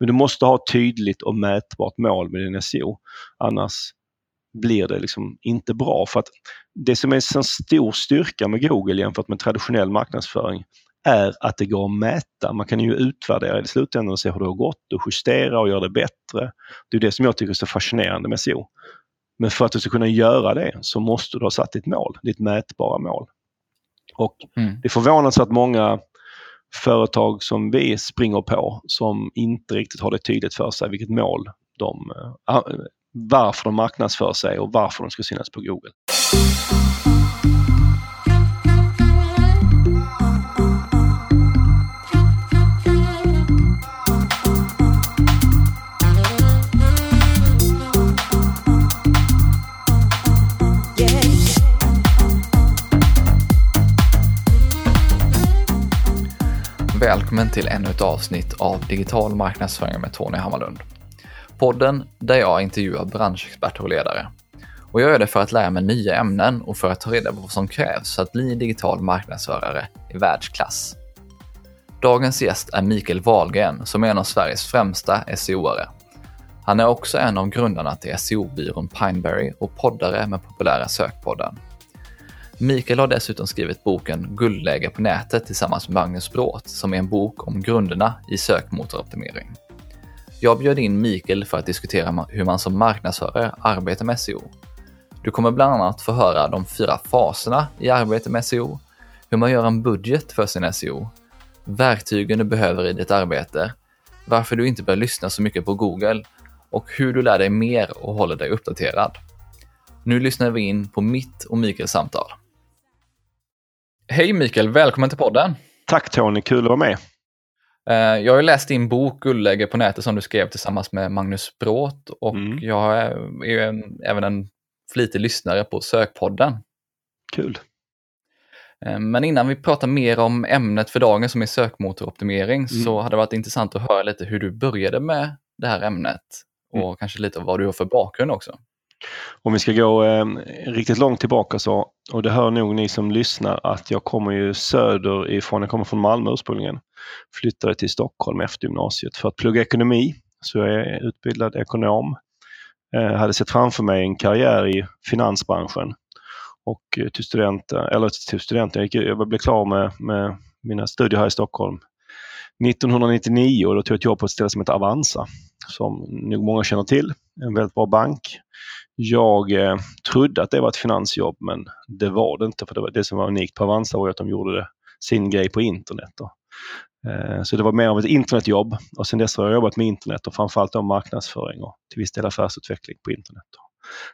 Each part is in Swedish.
Men du måste ha ett tydligt och mätbart mål med din SEO. Annars blir det liksom inte bra. För att det som är en stor styrka med Google jämfört med traditionell marknadsföring är att det går att mäta. Man kan ju utvärdera i slutändan och se hur det har gått och justera och göra det bättre. Det är det som jag tycker är så fascinerande med SEO. Men för att du ska kunna göra det så måste du ha satt ditt mål, ditt mätbara mål. Och mm. Det är förvånansvärt många företag som vi springer på som inte riktigt har det tydligt för sig vilket mål de, eh, varför de marknadsför sig och varför de ska synas på Google. Välkommen till ännu ett avsnitt av Digital marknadsföring med Tony Hammarlund. Podden där jag intervjuar branschexperter och ledare. Och jag gör det för att lära mig nya ämnen och för att ta reda på vad som krävs för att bli digital marknadsförare i världsklass. Dagens gäst är Mikael Wahlgren som är en av Sveriges främsta SEO-are. Han är också en av grundarna till SEO-byrån Pineberry och poddare med populära Sökpodden. Mikael har dessutom skrivit boken Guldläge på nätet tillsammans med Magnus Bråth som är en bok om grunderna i sökmotoroptimering. Jag bjöd in Mikael för att diskutera hur man som marknadsförare arbetar med SEO. Du kommer bland annat få höra de fyra faserna i arbetet med SEO, hur man gör en budget för sin SEO, verktygen du behöver i ditt arbete, varför du inte bör lyssna så mycket på Google och hur du lär dig mer och håller dig uppdaterad. Nu lyssnar vi in på mitt och Mikaels samtal. Hej Mikael, välkommen till podden. Tack Tony, kul att vara med. Eh, jag har läst din bok Guldläge på nätet som du skrev tillsammans med Magnus Bråth och mm. jag är ju en, även en flitig lyssnare på Sökpodden. Kul. Eh, men innan vi pratar mer om ämnet för dagen som är sökmotoroptimering mm. så hade det varit intressant att höra lite hur du började med det här ämnet och mm. kanske lite vad du har för bakgrund också. Om vi ska gå eh, riktigt långt tillbaka så, och det hör nog ni som lyssnar, att jag kommer ju söderifrån, jag kommer från Malmö ursprungligen. Flyttade till Stockholm efter gymnasiet för att plugga ekonomi. Så jag är utbildad ekonom. Eh, hade sett framför mig en karriär i finansbranschen. Och eh, till studenten, eller till studenten, jag, jag blev klar med, med mina studier här i Stockholm 1999 och då tog jag ett jobb på ett ställe som heter Avanza som nog många känner till. En väldigt bra bank. Jag eh, trodde att det var ett finansjobb men det var det inte för det, var det som var unikt på Avanza var att de gjorde det, sin grej på internet. Då. Eh, så det var mer av ett internetjobb och sen dess har jag jobbat med internet och framförallt då marknadsföring och till viss del affärsutveckling på internet.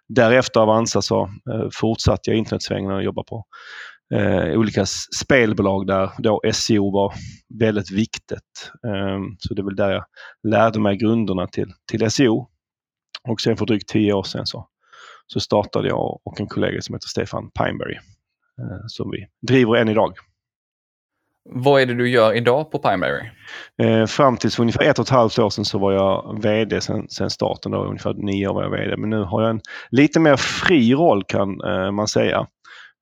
Därefter Avanza så eh, fortsatte jag internetsvängen och jobbade på eh, olika spelbolag där då SEO var väldigt viktigt. Eh, så det är väl där jag lärde mig grunderna till, till SEO. Och sen för drygt tio år sedan så, så startade jag och en kollega som heter Stefan Pineberry eh, som vi driver än idag. Vad är det du gör idag på Pineberry? Eh, fram till ungefär ett och ett halvt år sedan så var jag VD sen, sen starten. Då, ungefär nio år var jag VD. Men nu har jag en lite mer fri roll kan eh, man säga.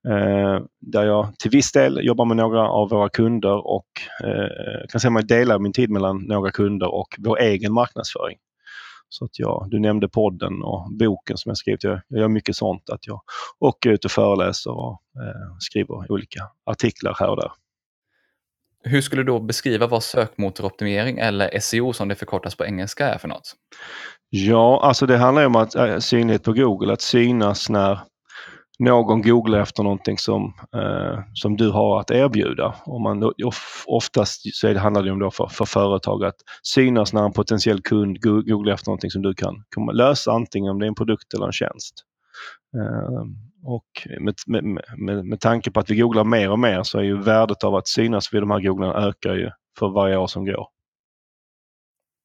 Eh, där jag till viss del jobbar med några av våra kunder och kan säga att jag delar min tid mellan några kunder och vår egen marknadsföring. Så att jag, du nämnde podden och boken som jag skrivit. Jag, jag gör mycket sånt. Att jag åker ut och föreläser och eh, skriver olika artiklar här och där. Hur skulle du då beskriva vad sökmotoroptimering eller SEO som det förkortas på engelska är för något? Ja, alltså det handlar om att äh, synlighet på Google, att synas när någon googlar efter någonting som, eh, som du har att erbjuda. Och man, oftast så är det, handlar det om då för, för företag att synas när en potentiell kund googlar efter någonting som du kan, kan lösa, antingen om det är en produkt eller en tjänst. Eh, och med, med, med, med tanke på att vi googlar mer och mer så är ju värdet av att synas vid de här googlarna ökar ju för varje år som går.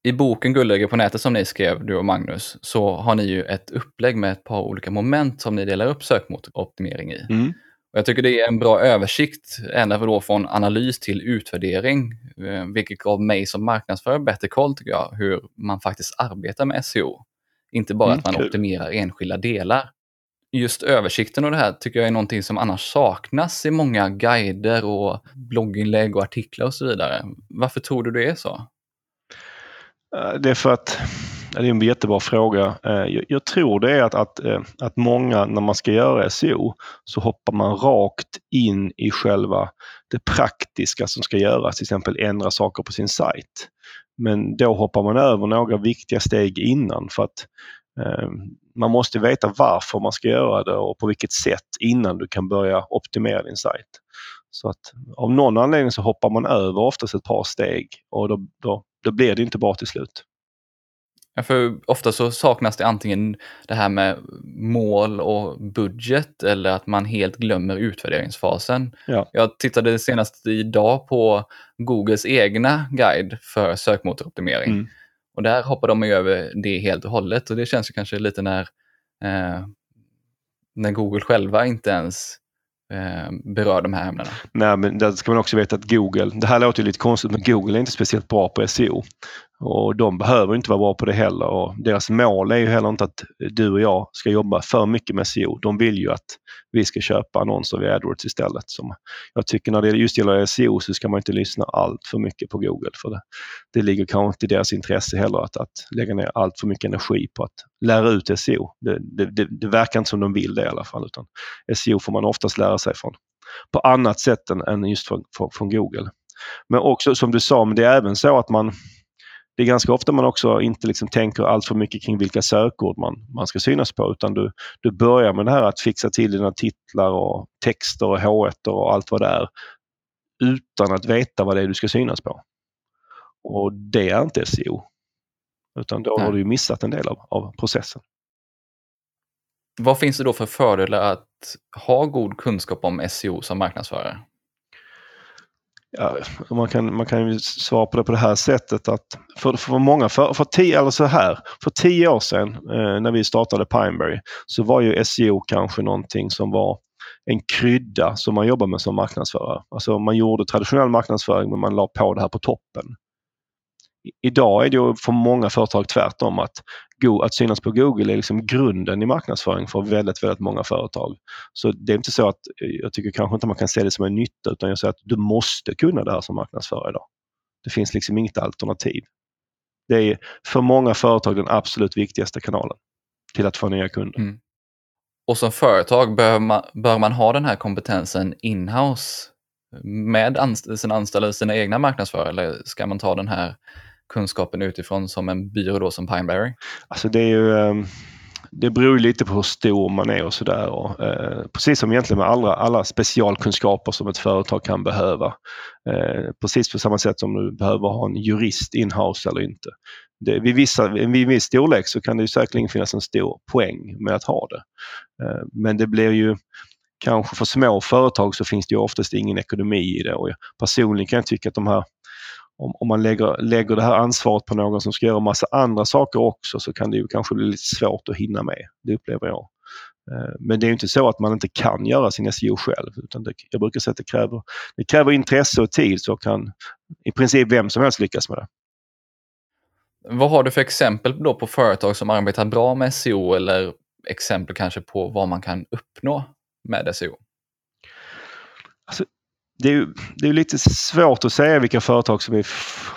I boken Guldläge på nätet som ni skrev, du och Magnus, så har ni ju ett upplägg med ett par olika moment som ni delar upp sökmotoroptimering i. Mm. Och jag tycker det är en bra översikt, ända då från analys till utvärdering, eh, vilket gav mig som marknadsförare bättre koll tycker jag, hur man faktiskt arbetar med SEO. Inte bara mm, att man cool. optimerar enskilda delar. Just översikten och det här tycker jag är någonting som annars saknas i många guider och blogginlägg och artiklar och så vidare. Varför tror du det är så? Eh, det är för att det är en jättebra fråga. Eh, jag tror det är att, att, eh, att många när man ska göra SEO så hoppar man rakt in i själva det praktiska som ska göras, till exempel ändra saker på sin sajt. Men då hoppar man över några viktiga steg innan för att eh, man måste veta varför man ska göra det och på vilket sätt innan du kan börja optimera din sajt. Så att av någon anledning så hoppar man över oftast ett par steg och då, då, då blir det inte bra till slut. Ja, för ofta så saknas det antingen det här med mål och budget eller att man helt glömmer utvärderingsfasen. Ja. Jag tittade senast idag på Googles egna guide för sökmotoroptimering. Mm. Och där hoppar de över det helt och hållet och det känns ju kanske lite när, eh, när Google själva inte ens Eh, berör de här ämnena. Nej, men där ska man också veta att Google, det här låter lite konstigt, men Google är inte speciellt bra på SEO. Och de behöver inte vara bra på det heller och deras mål är ju heller inte att du och jag ska jobba för mycket med SEO. De vill ju att vi ska köpa annonser via AdWords istället. Som jag tycker när det just gäller SEO så ska man inte lyssna allt för mycket på Google för det, det ligger kanske inte i deras intresse heller att, att lägga ner allt för mycket energi på att lära ut SEO. Det, det, det, det verkar inte som de vill det i alla fall utan SEO får man oftast lära sig från på annat sätt än, än just från, från, från Google. Men också som du sa, men det är även så att man det är ganska ofta man också inte liksom tänker allt för mycket kring vilka sökord man, man ska synas på utan du, du börjar med det här att fixa till dina titlar och texter och H1 och allt vad det är utan att veta vad det är du ska synas på. Och det är inte SEO. Utan då Nej. har du missat en del av, av processen. Vad finns det då för fördelar att ha god kunskap om SEO som marknadsförare? Ja, man, kan, man kan ju svara på det på det här sättet att för, för många, för, för, tio, eller så här, för tio år sedan eh, när vi startade Pineberry så var ju SEO kanske någonting som var en krydda som man jobbar med som marknadsförare. Alltså man gjorde traditionell marknadsföring men man la på det här på toppen. Idag är det ju för många företag tvärtom att, att synas på Google är liksom grunden i marknadsföring för väldigt, väldigt många företag. Så det är inte så att eh, jag tycker kanske inte man kan se det som en nytta utan jag säger att du måste kunna det här som marknadsförare idag. Det finns liksom inget alternativ. Det är för många företag den absolut viktigaste kanalen till att få nya kunder. Mm. Och som företag bör man, bör man ha den här kompetensen inhouse med anst sina anställda, sina egna marknadsförare eller ska man ta den här kunskapen utifrån som en byrå då som Pineberry? Alltså det är ju ehm, det beror lite på hur stor man är och sådär. Eh, precis som egentligen med alla, alla specialkunskaper som ett företag kan behöva. Eh, precis på samma sätt som du behöver ha en jurist in-house eller inte. Det, vid, vissa, vid viss storlek så kan det ju säkerligen finnas en stor poäng med att ha det. Eh, men det blir ju kanske för små företag så finns det ju oftast ingen ekonomi i det. Och personligen kan jag tycka att de här om, om man lägger, lägger det här ansvaret på någon som ska göra massa andra saker också så kan det ju kanske bli lite svårt att hinna med. Det upplever jag. Eh, men det är inte så att man inte kan göra sin SEO själv. Utan det, jag brukar säga att det kräver, det kräver intresse och tid så kan i princip vem som helst lyckas med det. Vad har du för exempel då på företag som arbetar bra med SEO eller exempel kanske på vad man kan uppnå med SEO? Alltså, det är, det är lite svårt att säga vilka företag som är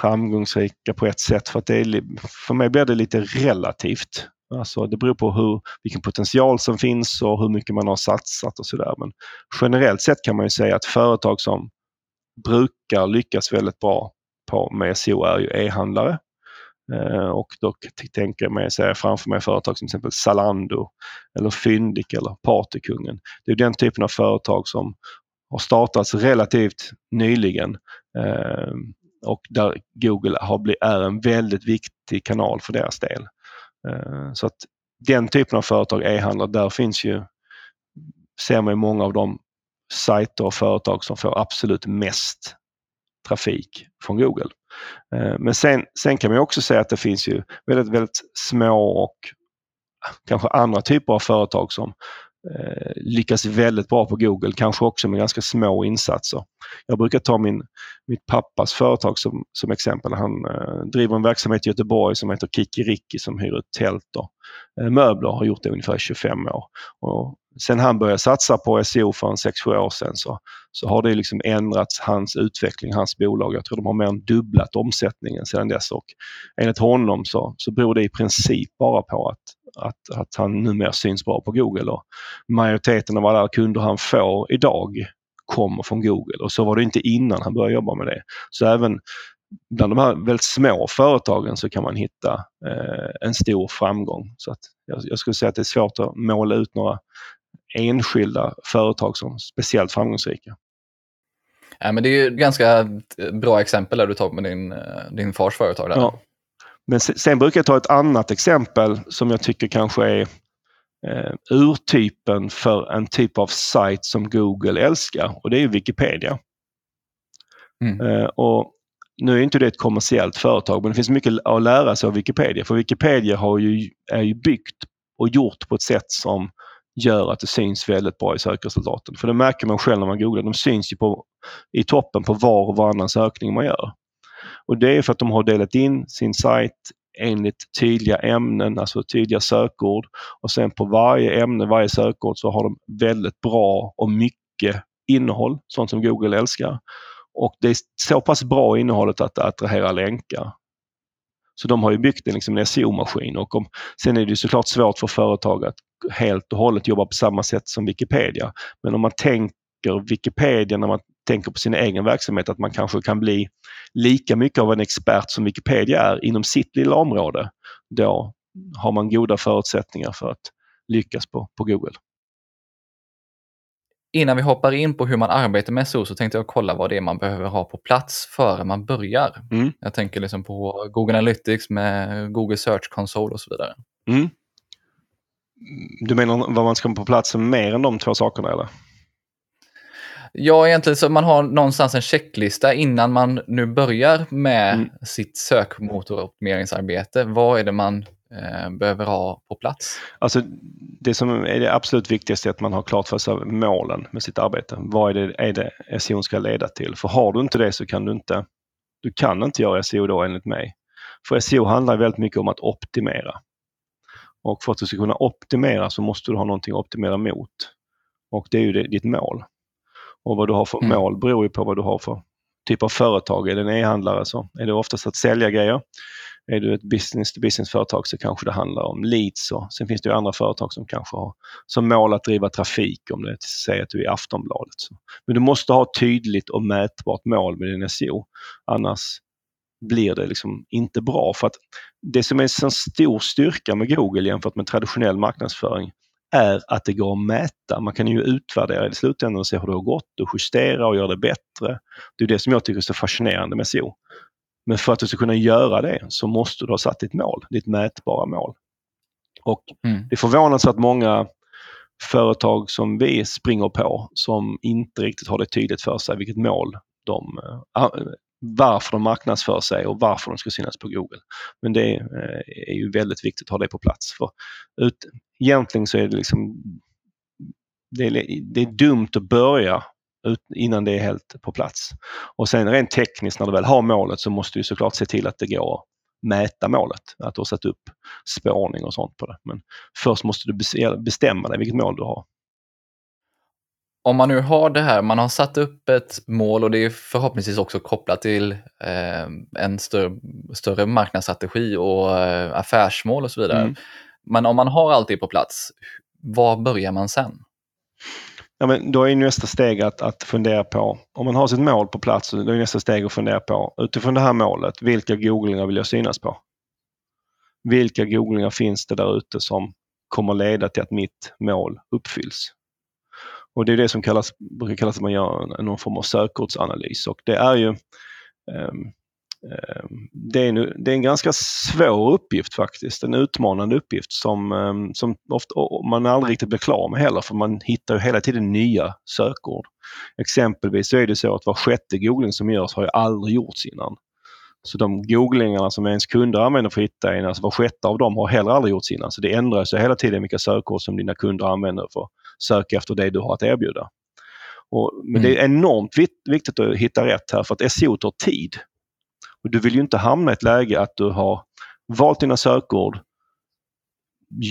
framgångsrika på ett sätt för att det är, för mig blir det lite relativt. Alltså det beror på hur, vilken potential som finns och hur mycket man har satsat och sådär. Men generellt sett kan man ju säga att företag som brukar lyckas väldigt bra på med SEO är ju e-handlare. Eh, och då tänker jag mig säga framför mig företag som till exempel Zalando eller Fyndik eller Partykungen. Det är den typen av företag som har startats relativt nyligen eh, och där Google har är en väldigt viktig kanal för deras del. Eh, så att den typen av företag, e-handlare, där finns ju, ser man många av de sajter och företag som får absolut mest trafik från Google. Ehm, men sen, sen kan man också säga att det finns ju väldigt, väldigt små och kanske andra typer av företag som eh, lyckas väldigt bra på Google, kanske också med ganska små insatser. Jag brukar ta min, mitt pappas företag som, som exempel. Han eh, driver en verksamhet i Göteborg som heter Kikiriki som hyr ut tält och eh, möbler och har gjort det ungefär 25 år. Och sen han började satsa på SEO för en 6-7 år sedan så, så har det liksom ändrats hans utveckling, hans bolag. Jag tror de har mer än dubblat omsättningen sedan dess och enligt honom så, så beror det i princip bara på att, att, att han numera syns bra på Google. Och majoriteten av alla kunder han får idag kommer från Google och så var det inte innan han började jobba med det. Så även bland de här väldigt små företagen så kan man hitta eh, en stor framgång. Så att jag, jag, skulle säga att det är svårt att måla ut några enskilda företag som speciellt framgångsrika. Ja, men det är ett ganska bra exempel där du tar med din, din fars företag. Där. Ja. Men sen, brukar jag ta ett annat exempel som jag tycker kanske är eh, urtypen för en typ av sajt som Google älskar och det är Wikipedia. Mm. Eh, och nu är inte det ett kommersiellt företag men det finns mycket att lära sig av Wikipedia för Wikipedia har ju, är ju byggt och gjort på ett sätt som gör att det syns väldigt bra i sökresultaten. För det märker man själv när man googlar. De syns ju på, i toppen på var och varannan sökning man gör. Och det är för att de har delat in sin sajt enligt tydliga ämnen, alltså tydliga sökord. Och sen på varje ämne, varje sökord så har de väldigt bra och mycket innehåll, sånt som Google älskar. Och det är så pass bra innehållet att det attraherar länkar. Så de har ju byggt en, liksom en SEO-maskin och om, sen är det såklart svårt för företag att helt och hållet jobba på samma sätt som Wikipedia. Men om man tänker Wikipedia när man tänker på sin egen verksamhet att man kanske kan bli lika mycket av en expert som Wikipedia är inom sitt lilla område. Då har man goda förutsättningar för att lyckas på, på Google. Innan vi hoppar in på hur man arbetar med SEO så tänkte jag kolla vad det är man behöver ha på plats före man börjar. Mm. Jag tänker liksom på Google Analytics med Google Search Console och så vidare. Mm. Du menar vad man ska ha på plats mer än de två sakerna eller? Ja, egentligen så man har någonstans en checklista innan man nu börjar med mm. sitt sökmotoroptimeringsarbete. Vad är det man eh, behöver ha på plats? Alltså, det som är det absolut viktigaste är att man har klart för sig målen med sitt arbete. Vad är det, är det SEO ska leda till? För har du inte det så kan du inte, du kan inte göra SEO då enligt mig. För SEO handlar väldigt mycket om att optimera. Och för att du ska kunna optimera så måste du ha någonting att optimera mot. Och det är ju ditt mål. Och vad du har för mm. mål beror ju på vad du har för typ av företag. Är det en e-handlare så är det oftast att sälja grejer. Är du ett business-to-business-företag så kanske det handlar om leads och sen finns det ju andra företag som kanske har som mål att driva trafik om det säger att du är Aftonbladet. Så. Men du måste ha tydligt och mätbart mål med din SEO. Annars blir det liksom inte bra. För att det som är en stor styrka med Google jämfört med traditionell marknadsföring är att det går att mäta. Man kan ju utvärdera i slutändan och se hur det har gått och justera och göra det bättre. Det är det som jag tycker är så fascinerande med SEO. Men för att du ska kunna göra det så måste du ha satt ditt mål, ditt mätbara mål. Och mm. Det är förvånansvärt många företag som vi springer på som inte riktigt har det tydligt för sig vilket mål de äh, varför de marknadsför sig och varför de ska synas på Google. Men det eh, är, ju väldigt viktigt att ha det på plats. För ut, egentligen så är det liksom det är, det är dumt att börja ut, innan det är helt på plats. Och sen rent tekniskt när du väl har målet så måste du såklart se till att det går att mäta målet. Att du har satt upp spårning och sånt på det. Men först måste du bestämma dig vilket mål du har om man nu har det här, man har satt upp ett mål och det är förhoppningsvis också kopplat till eh, en större, större marknadsstrategi och eh, affärsmål och så vidare. Mm. Men om man har allt det på plats, var börjar man sen? Ja, men då är nästa steg att, att fundera på, om man har sitt mål på plats, då är nästa steg att fundera på utifrån det här målet, vilka googlingar vill jag synas på? Vilka googlingar finns det där ute som kommer leda till att mitt mål uppfylls? Och det är det som kallas, brukar kallas att man gör någon form av sökordsanalys och det är ju um, det är, en, det är en ganska svår uppgift faktiskt, en utmanande uppgift som, ehm, som ofta, man aldrig riktigt blir klar med heller för man hittar hela tiden nya sökord. Exempelvis så är det så att var sjätte googling som görs har ju aldrig gjorts innan. Så de googlingarna som ens kunder använder för att hitta en, alltså var sjätte av dem har heller aldrig gjorts innan. Så det ändrar sig hela tiden vilka sökord som dina kunder använder för att söka efter det du har att erbjuda. Och, men mm. det är enormt viktigt att hitta rätt här för att SEO tar tid. Och Du vill ju inte hamna i ett läge att du har valt dina sökord,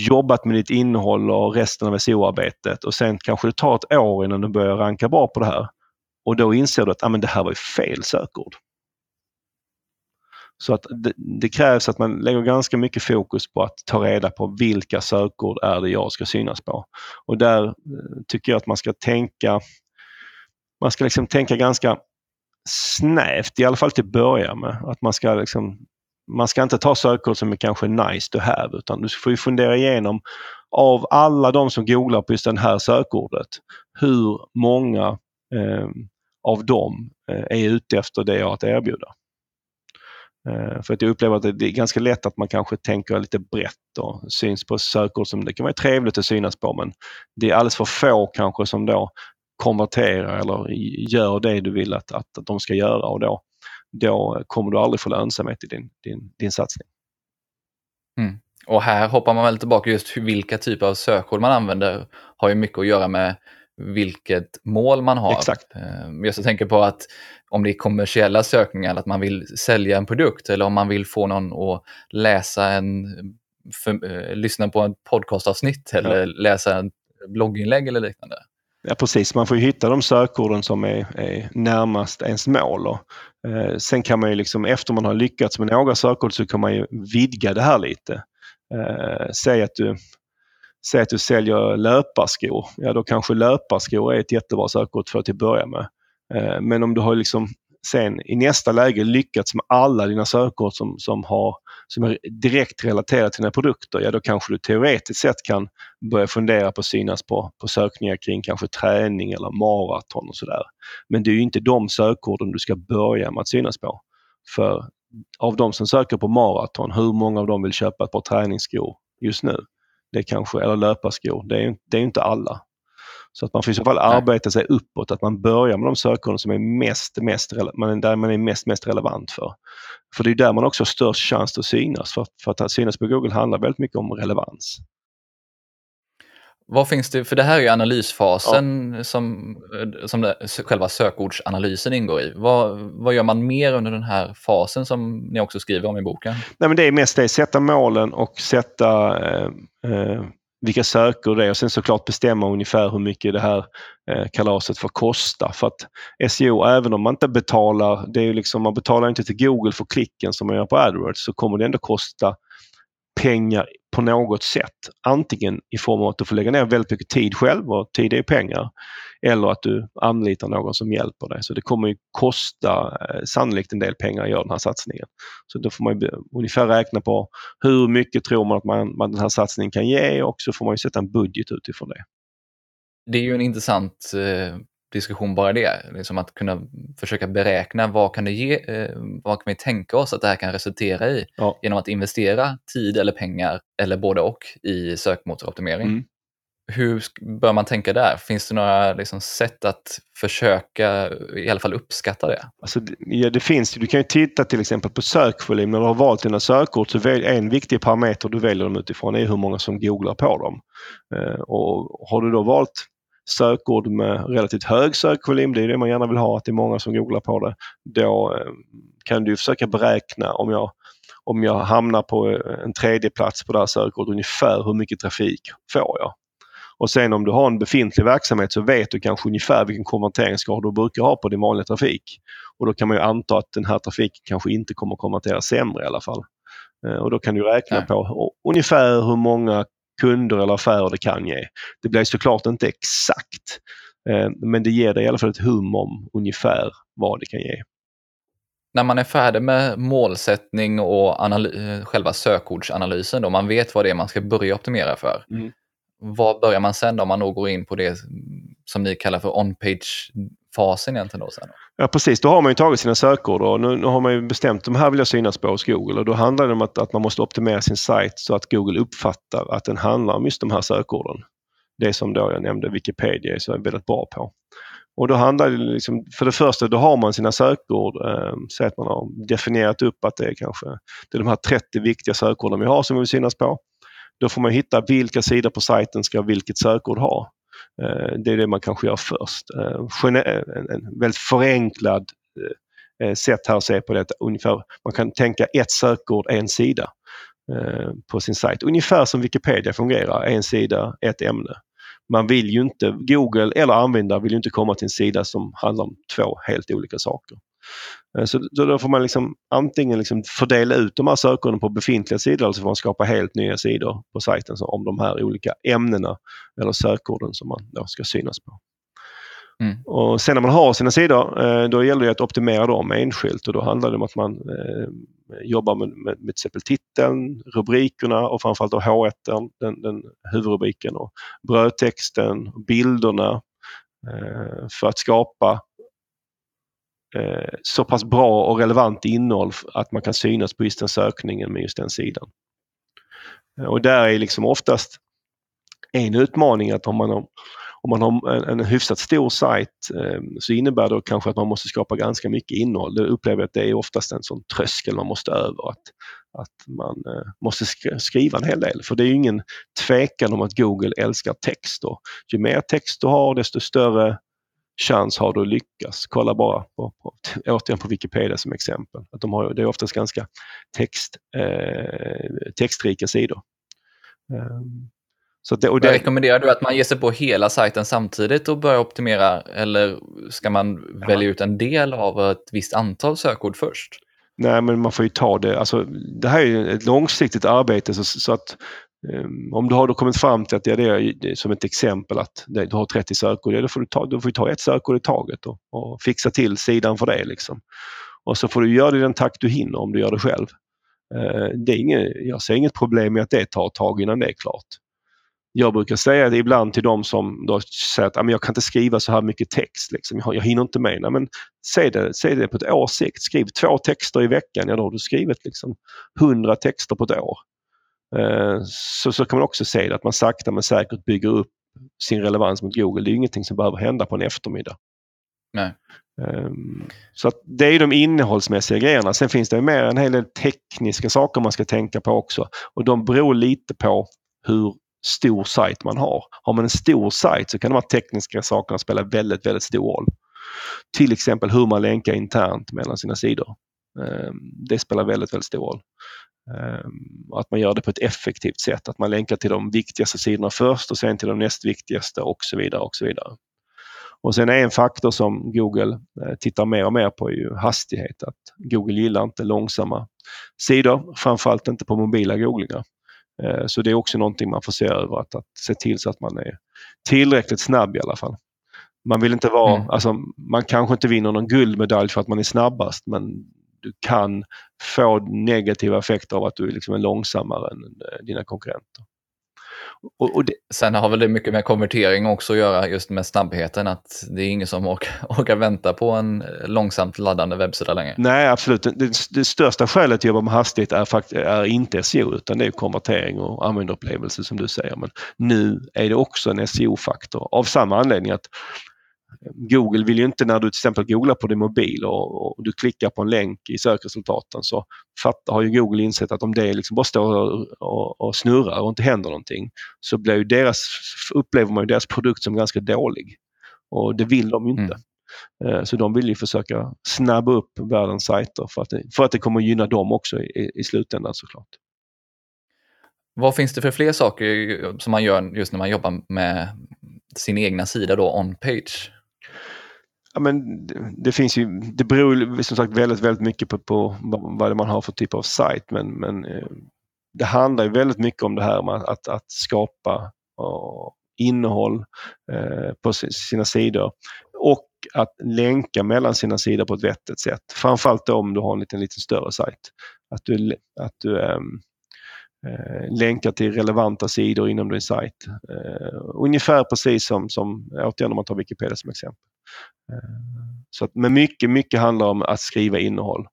jobbat med ditt innehåll och resten av SEO-arbetet och sen kanske det tar ett år innan du börjar ranka bra på det här. Och då inser du att ah, men det här var ju fel sökord. Så att det, det, krävs att man lägger ganska mycket fokus på att ta reda på vilka sökord är det jag ska synas på. Och där eh, tycker jag att man ska tänka man ska liksom tänka ganska snävt, i alla fall till att börja med. Att man ska liksom man ska inte ta sökord som är kanske nice to have utan du får ju fundera igenom av alla de som googlar på just det här sökordet, hur många eh, av dem eh, är ute efter det jag har att erbjuda. Eh, för att jag upplever att det är ganska lätt att man kanske tänker lite brett och syns på sökord som det kan vara trevligt att synas på men det är alldeles för få kanske som då konverterar eller gör det du vill att, att, att de ska göra och då, då kommer du aldrig få lönsamhet i din, din, din satsning. Mm. Och här hoppar man väl tillbaka just vilka typer av sökord man använder har ju mycket att göra med vilket mål man har. Exakt. Ehm, jag tänker på att om det är kommersiella sökningar, att man vill sälja en produkt eller om man vill få någon att läsa en, för, eh, lyssna på en podcastavsnitt eller ja. läsa en blogginlägg eller liknande. Ja precis, man får hitta de sökorden som är, är närmast ens mål. Och, eh, sen kan man ju liksom, efter man har lyckats med några sökord så kan man ju vidga det här lite. Eh, säg att du Säg att du säljer löparskor. Ja, då kanske löparskor är ett jättebra sökord för att till börja med. Eh, men om du har liksom sen i nästa läge lyckats med alla dina sökord som, som, har, som är direkt relaterade till dina produkter, ja då kanske du teoretiskt sett kan börja fundera på att synas på, på sökningar kring kanske träning eller maraton och sådär. Men det är ju inte de sökorden du ska börja med att synas på. För av de som söker på maraton, hur många av dem vill köpa ett par träningsskor just nu? Det kanske, eller löparskor. Det är, det är inte alla. Så att man får i så fall arbeta sig uppåt, att man börjar med de sökorden som är mest, mest, man, där man är mest, mest relevant för. För det är där man också har störst chans att synas. För, för att synas på Google handlar väldigt mycket om relevans. Vad finns det, för det här är ju analysfasen ja. som, som det, själva sökordsanalysen ingår i. Vad, vad gör man mer under den här fasen som ni också skriver om i boken? Nej, men det är mest det, sätta målen och sätta eh, eh, vilka sökord det är och sen såklart bestämma ungefär hur mycket det här eh, kalaset får kosta. För att SEO, även om man inte betalar, det är liksom, man betalar inte till Google för klicken som man gör på AdWords, så kommer det ändå kosta pengar på något sätt. Antingen i form av att du får lägga ner väldigt mycket tid själv och tid är pengar. Eller att du anlitar någon som hjälper dig. Så det kommer ju kosta eh, sannolikt en del pengar att göra den här satsningen. Så då får man ungefär räkna på hur mycket tror man att man, man den här satsningen kan ge och så får man ju sätta en budget utifrån det. Det är ju en intressant eh, diskussion bara det. Liksom att kunna försöka beräkna vad kan det ge, eh, vad kan vi tänka oss att det här kan resultera i ja. genom att investera tid eller pengar eller både och i sökmotoroptimering. Mm. Hur bör man tänka där? Finns det några liksom, sätt att försöka i alla fall uppskatta det? Alltså, ja, det finns. Du kan ju titta till exempel på sökvolym. När du har valt dina sökord så välj, en viktig parameter du väljer dem utifrån är hur många som googlar på dem. Eh, och har du då valt sökord med relativt hög sökvolym, det är det man gärna vill ha, att det är många som googlar på det. Då eh, kan du försöka beräkna om jag, om jag hamnar på en tredje plats på det här sökordet, ungefär hur mycket trafik får jag? Och sen om du har en befintlig verksamhet så vet du kanske ungefär vilken konverteringsgrad du brukar ha på din vanliga trafik. Och då kan man ju anta att den här trafiken kanske inte kommer konvertera sämre i alla fall. Eh, och då kan du räkna Nej. på ungefär hur många kunder eller affärer det kan ge. Det blir såklart inte exakt eh, men det ger dig i alla fall ett hum om ungefär vad det kan ge. När man är färdig med målsättning och själva sökordsanalysen, då man vet vad det är man ska börja optimera för. Mm. Vad börjar man sen då, om man då går in på det som ni kallar för on-page fasen egentligen då sen? Ja precis, då har man ju tagit sina sökord och nu, nu har man ju bestämt de här vill jag synas på hos Google och då handlar det om att, att man måste optimera sin sajt så att Google uppfattar att den handlar om just de här sökorden. Det som då jag nämnde Wikipedia är så väldigt bra på. Och då handlar det liksom, för det första, då har man sina sökord. Eh, så att man har definierat upp att det är kanske det är de här 30 viktiga sökorden vi har som vi vill synas på. Då får man hitta vilka sidor på sajten ska vilket sökord ha. Eh, det är det man kanske gör först. Eh, eh, en väldigt förenklad sätt här att se på det. Ungefär, man kan tänka ett sökord, en sida. på sin sajt. Ungefär som Wikipedia fungerar, en sida, ett ämne. Man vill ju inte, Google eller användare vill ju inte komma till en sida som handlar om två helt olika saker. Eh, så då får man liksom antingen liksom fördela ut de här sökorden på befintliga sidor eller så får man skapa helt nya sidor på sajten om de här olika ämnena eller sökorden som man då ska synas på. Mm. Och Sen när man har sina sidor eh, då gäller det att optimera dem enskilt och då handlar det om att man eh, jobbar med, med, med till exempel titeln, rubrikerna och framförallt H1, den, den huvudrubriken och brödtexten, bilderna för att skapa eh, så pass bra och relevant innehåll att man kan synas på just den sökningen med just den sidan. Eh, och där är liksom oftast en utmaning att om man har, om man har en, en hyfsat stor sajt eh, så innebär det kanske att man måste skapa ganska mycket innehåll. Det upplever jag att det är oftast en sån tröskel man måste över. Att, att man eh, måste skriva en hel del. För det är ingen tvekan om att Google älskar text. Då. ju mer text du har desto större chans har du att lyckas. Kolla bara på, på, återigen på Wikipedia som exempel. Att de har, det är oftast ganska text, eh, textrika sidor. Um, så det, och det... Rekommenderar du att man ger sig på hela sajten samtidigt och börjar optimera eller ska man ja. välja ut en del av ett visst antal sökord först? Nej, men man får ju ta det. Alltså, det här är ett långsiktigt arbete så, så att Ehm, om du har då kommit fram till att ja, det är som ett exempel att du har 30 sökord, ja, då får du ta, då får du ta ett sökord i taget och, och, fixa till sidan för det. Liksom. Och så får du göra det i den takt du hinner om du gör det själv. Ehm, det är inget, jag ser inget problem med att det tar ett tag innan det är klart. Jag brukar säga det ibland till de som då säger att jag kan inte skriva så här mycket text. Liksom. Jag, jag hinner inte med. Nej, men se det, säg det på ett års sikt. Skriv två texter i veckan. Ja, då har du skrivit liksom 100 texter på ett år. Eh, så, så kan man också se det, att man sakta men säkert bygger upp sin relevans mot Google. Det är ingenting som behöver hända på en eftermiddag. Nej. Um, så att det är de innehållsmässiga grejerna. Sen finns det mer en hel del tekniska saker man ska tänka på också. Och de beror lite på hur stor sajt man har. Har man en stor sajt så kan de här tekniska sakerna spela väldigt, väldigt stor roll. Till exempel hur man länkar internt mellan sina sidor. Um, det spelar väldigt, väldigt stor roll. Ehm, att man gör det på ett effektivt sätt, att man länkar till de viktigaste sidorna först och sen till de näst viktigaste och så vidare. Och så vidare. Och sen är en faktor som Google eh, tittar mer och mer på är ju hastighet. Att Google gillar inte långsamma sidor, framförallt inte på mobila googlingar. Eh, så det är också någonting man får se över, att, att se till så att man är tillräckligt snabb i alla fall. Man vill inte vara, mm. alltså, man kanske inte vinner någon guldmedalj för att man är snabbast men du kan få negativa effekter av att du liksom är långsammare än eh, dina konkurrenter. Och, och det... Sen har väl det mycket med konvertering också att göra just med snabbheten, att det är ingen som orkar, orkar vänta på en långsamt laddande webbsida längre. Nej, absolut. Det, det största skälet till att jobba med hastighet är, fakt är inte SEO utan det är konvertering och användarupplevelse som du säger. Men nu är det också en SEO-faktor av samma anledning att Google vill ju inte när du till exempel googlar på din mobil och, och du klickar på en länk i sökresultaten så fattar, har ju Google insett att om det liksom bara står och, och, och snurrar och inte händer någonting så blir ju deras, upplever man ju deras produkt som ganska dålig. Och det vill de ju inte. Mm. Eh, så de vill ju försöka snabba upp världens sajter för att det, för att det kommer gynna dem också i, i slutändan såklart. Vad finns det för fler saker som man gör just när man jobbar med sin egna sida då, on-page? Ja, men det, finns ju, det beror som sagt väldigt, väldigt mycket på, på vad man har för typ av sajt men, men eh, det handlar ju väldigt mycket om det här med att, att skapa och, innehåll eh, på sina sidor och att länka mellan sina sidor på ett vettigt sätt. Framförallt om du har en liten, lite större sajt. Att du, att du äh, länkar till relevanta sidor inom din sajt. Äh, ungefär precis som, som återigen om man tar Wikipedia som exempel. Eh, så att, men mycket, mycket handlar om att skriva innehåll.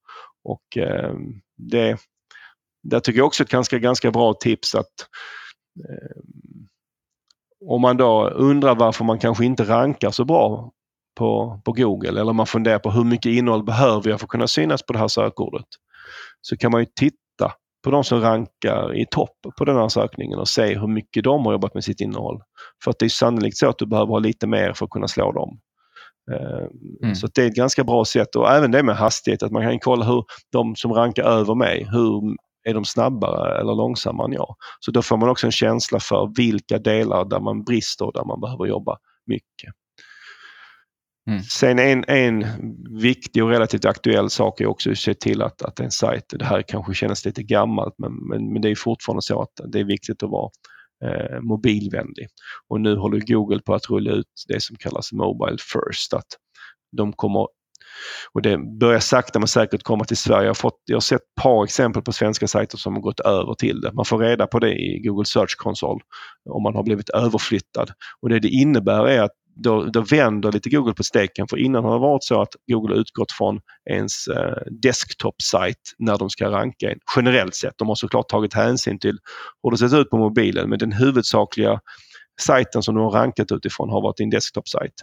Och eh, det, där tycker jag också ett ganska, ganska bra tips att eh, om man då undrar varför man kanske inte rankar så bra på, på Google eller man funderar på hur mycket innehåll behöver jag för att kunna synas på det här sökordet. Så kan man ju titta på de som rankar i topp på den här sökningen och se hur mycket de har jobbat med sitt innehåll. För att det är sannolikt så att du behöver ha lite mer för att kunna slå dem. Eh, mm. Så det är ett ganska bra sätt och även det med hastighet att man kan kolla hur de som rankar över mig, hur är de snabbare eller långsammare än jag? Så då får man också en känsla för vilka delar där man brister och där man behöver jobba mycket. Mm. Sen en, en viktig och relativt aktuell sak är också att se till att, att en sajt, det här kanske känns lite gammalt men, men, men det är fortfarande så att det är viktigt att vara eh, mobilvänlig. Och nu håller Google på att rulla ut det som kallas Mobile First. Att de kommer och det börjar sakta men säkert komma till Sverige. Jag har, fått, jag har sett ett par exempel på svenska sajter som har gått över till det. Man får reda på det i Google Search Console om man har blivit överflyttad. Och Det det innebär är att då, då vänder lite Google på steken för innan har det varit så att Google utgått från ens eh, desktop-sajt när de ska ranka generellt sett. De har såklart tagit hänsyn till hur det sett ut på mobilen men den huvudsakliga sajten som de har rankat utifrån har varit din desktop-sajt.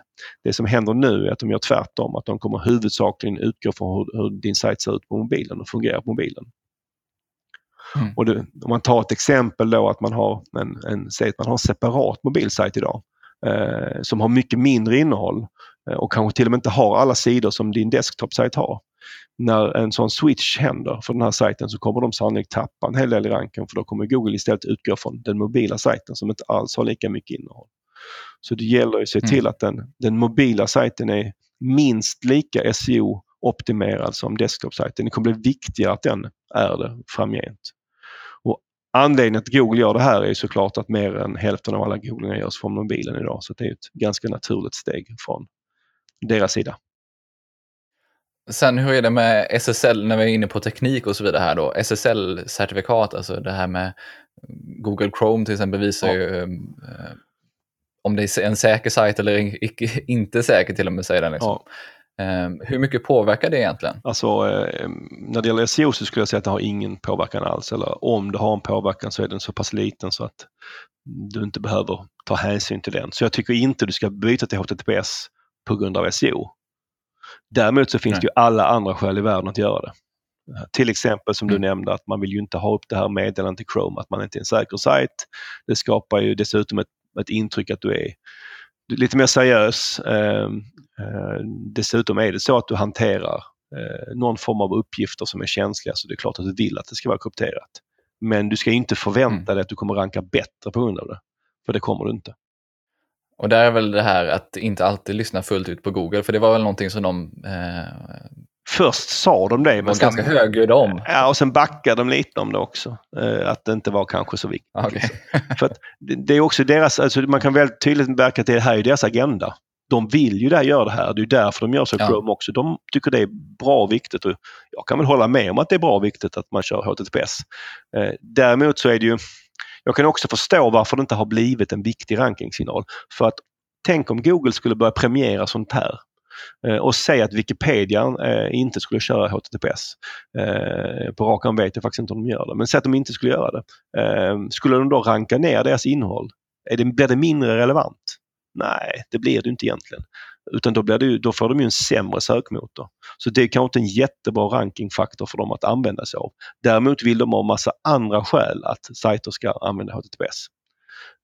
Det som händer nu är att de gör tvärtom, att de kommer huvudsakligen utgå från hur, hur din sajt ser ut på mobilen och fungerar på mobilen. Mm. Och det, om man tar ett exempel då att man har en, en, att man har en separat mobilsajt idag eh, som har mycket mindre innehåll eh, och kanske till och med inte har alla sidor som din desktop-sajt har. När en sån switch händer för den här sajten så kommer de sannolikt tappa en hel del i ranken för då kommer Google istället utgå från den mobila sajten som inte alls har lika mycket innehåll. Så det gäller att se mm. till mm. att den, den mobila sajten är minst lika SEO-optimerad som desktop-sajten. Det kommer bli viktigare att den är det framgent. Anledningen att Google gör det här är såklart att mer än hälften av alla googlingar görs från mobilen idag. Så det är ett ganska naturligt steg från deras sida. Sen hur är det med SSL när vi är inne på teknik och så vidare här då? SSL-certifikat, alltså det här med Google Chrome till exempel visar ja. ju eh, om det är en säker sajt eller inte säker till och med säger den. Liksom. Ja. Ehm, hur mycket påverkar det egentligen? Alltså, eh, när det gäller SEO så skulle jag säga att det har ingen påverkan alls. Eller om det har en påverkan så är den så pass liten så att du inte behöver ta hänsyn till den. Så jag tycker inte du ska byta till HTTPS på grund av SEO. Däremot så finns Nej. det ju alla andra skäl i världen att göra det. Till exempel som mm. du nämnde att man vill ju inte ha upp det här meddelandet i Chrome att man inte är en säker sajt. Det skapar ju dessutom ett, ett intryck att du är lite mer seriös. Ehm, Eh, dessutom är det så att du hanterar eh, någon form av uppgifter som är känsliga så det är klart att du vill att det ska vara krypterat. Men du ska inte förvänta mm. dig att du kommer ranka bättre på grund av det. För det kommer du inte. Och där är väl det här att inte alltid lyssna fullt ut på Google, för det var väl någonting som de... Eh... Först sa de det. Men var ganska högljudda om. Ja, och sen backade de lite om det också. Eh, att det inte var kanske så viktigt. Okay. för det, är också deras, alltså man kan väldigt tydligt märka att det här är deras agenda de vill ju där göra det här. Det är därför de gör så ja. Chrome också. De tycker det är bra och viktigt och jag kan väl hålla med om att det är bra och viktigt att man kör HTTPS. Eh, däremot så är det ju, jag kan också förstå varför det inte har blivit en viktig rankingsignal. För att tänk om Google skulle börja premiera sånt här Eh, och säga att Wikipedia eh, inte skulle köra HTTPS. Eh, på rak arm vet jag faktiskt inte om de gör det, men säg att de inte skulle göra det. Skulle de då ranka ner deras innehåll? Är det, blir det mindre relevant? Nej, det blir det inte egentligen. Utan då, blir det, då får de ju en sämre sökmotor. Så det är kanske inte en jättebra rankingfaktor för dem att använda sig av. Däremot vill de ha massa andra skäl att sajter ska använda HTTPS.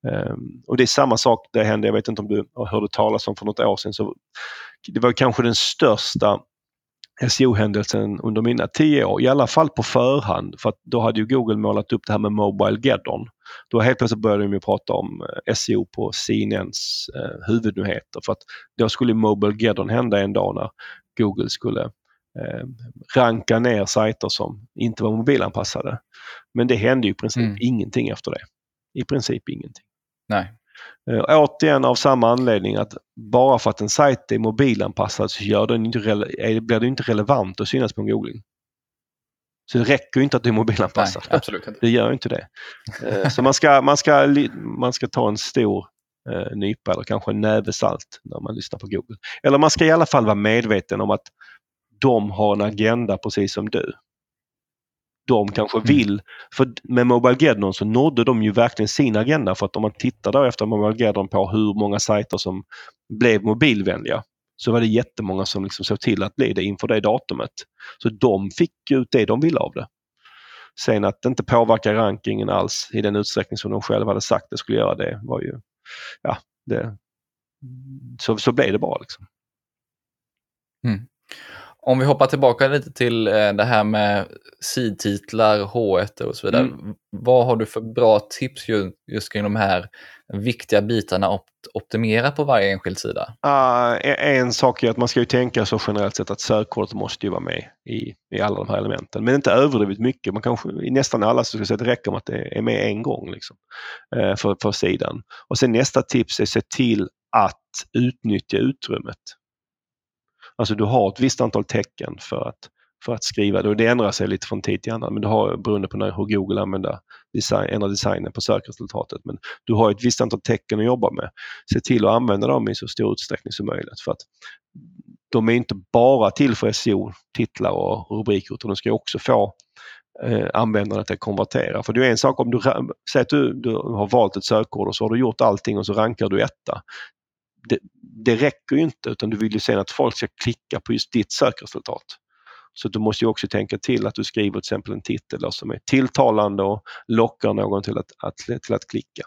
Um, ehm, och det är samma sak, det hände, jag vet inte om du hörde talas om för något år sedan, så det var kanske den största SEO-händelsen under mina tio år, i alla fall på förhand. För att då hade ju Google målat upp det här med Mobile Geddon. Då helt plötsligt började de ju prata om eh, SEO på CNNs eh, huvudnyheter. För att då skulle Mobile Geddon hända en dag när Google skulle eh, ranka ner sajter som inte var mobilanpassade. Men det hände ju i princip mm. ingenting efter det. I princip ingenting. Nej. Uh, återigen av samma anledning att bara för att en sajt är mobilanpassad så gör den inte blir det inte relevant att synas på en googling. Så det räcker inte att du är mobilanpassad. Nej, absolut inte. Det gör inte det. Uh, så man ska, man, ska, man ska ta en stor uh, nypa eller kanske en näve salt när man lyssnar på Google. Eller man ska i alla fall vara medveten om att de har en agenda precis som du de kanske mm. vill. För med Mobile Geddon så nådde de ju verkligen sin agenda för att om man tittar då efter Mobile Geddon på hur många sajter som blev mobilvänliga så var det jättemånga som liksom såg till att bli det inför det datumet. Så de fick ut det de ville av det. Sen att det inte påverkar rankingen alls i den utsträckning som de själva hade sagt det skulle göra det var ju, ja, det, så, så blev det bara. Liksom. Mm. Om vi hoppar tillbaka lite till eh, det här med sidtitlar, H1 och så vidare. Mm. Vad har du för bra tips just kring de här viktiga bitarna att optimera på varje enskild sida? Uh, en sak är att man ska ju tänka så generellt sett att sökordet måste ju vara med i, i alla de här elementen. Men inte överdrivet mycket. Man kanske, I nästan alla så att det räcker med att det är med en gång liksom, uh, för, för sidan. Och sen nästa tips är att se till att utnyttja utrymmet. Alltså du har ett visst antal tecken för att, för att skriva det och det ändrar sig lite från tid till annan men du har beroende på när, hur Google använder design, ändrar designen på sökresultatet. Men du har ett visst antal tecken att jobba med. Se till att använda dem i så stor utsträckning som möjligt för att de är inte bara till för SEO, titlar och rubriker utan de ska också få eh, användarna att konvertera. För det är en sak om du, säg att du, du har valt ett sökord och så har du gjort allting och så rankar du etta det, det räcker ju inte utan du vill ju sen att folk ska klicka på just ditt sökresultat. Så du måste ju också tänka till att du skriver till exempel en titel som är tilltalande och lockar någon till att, att, till att klicka.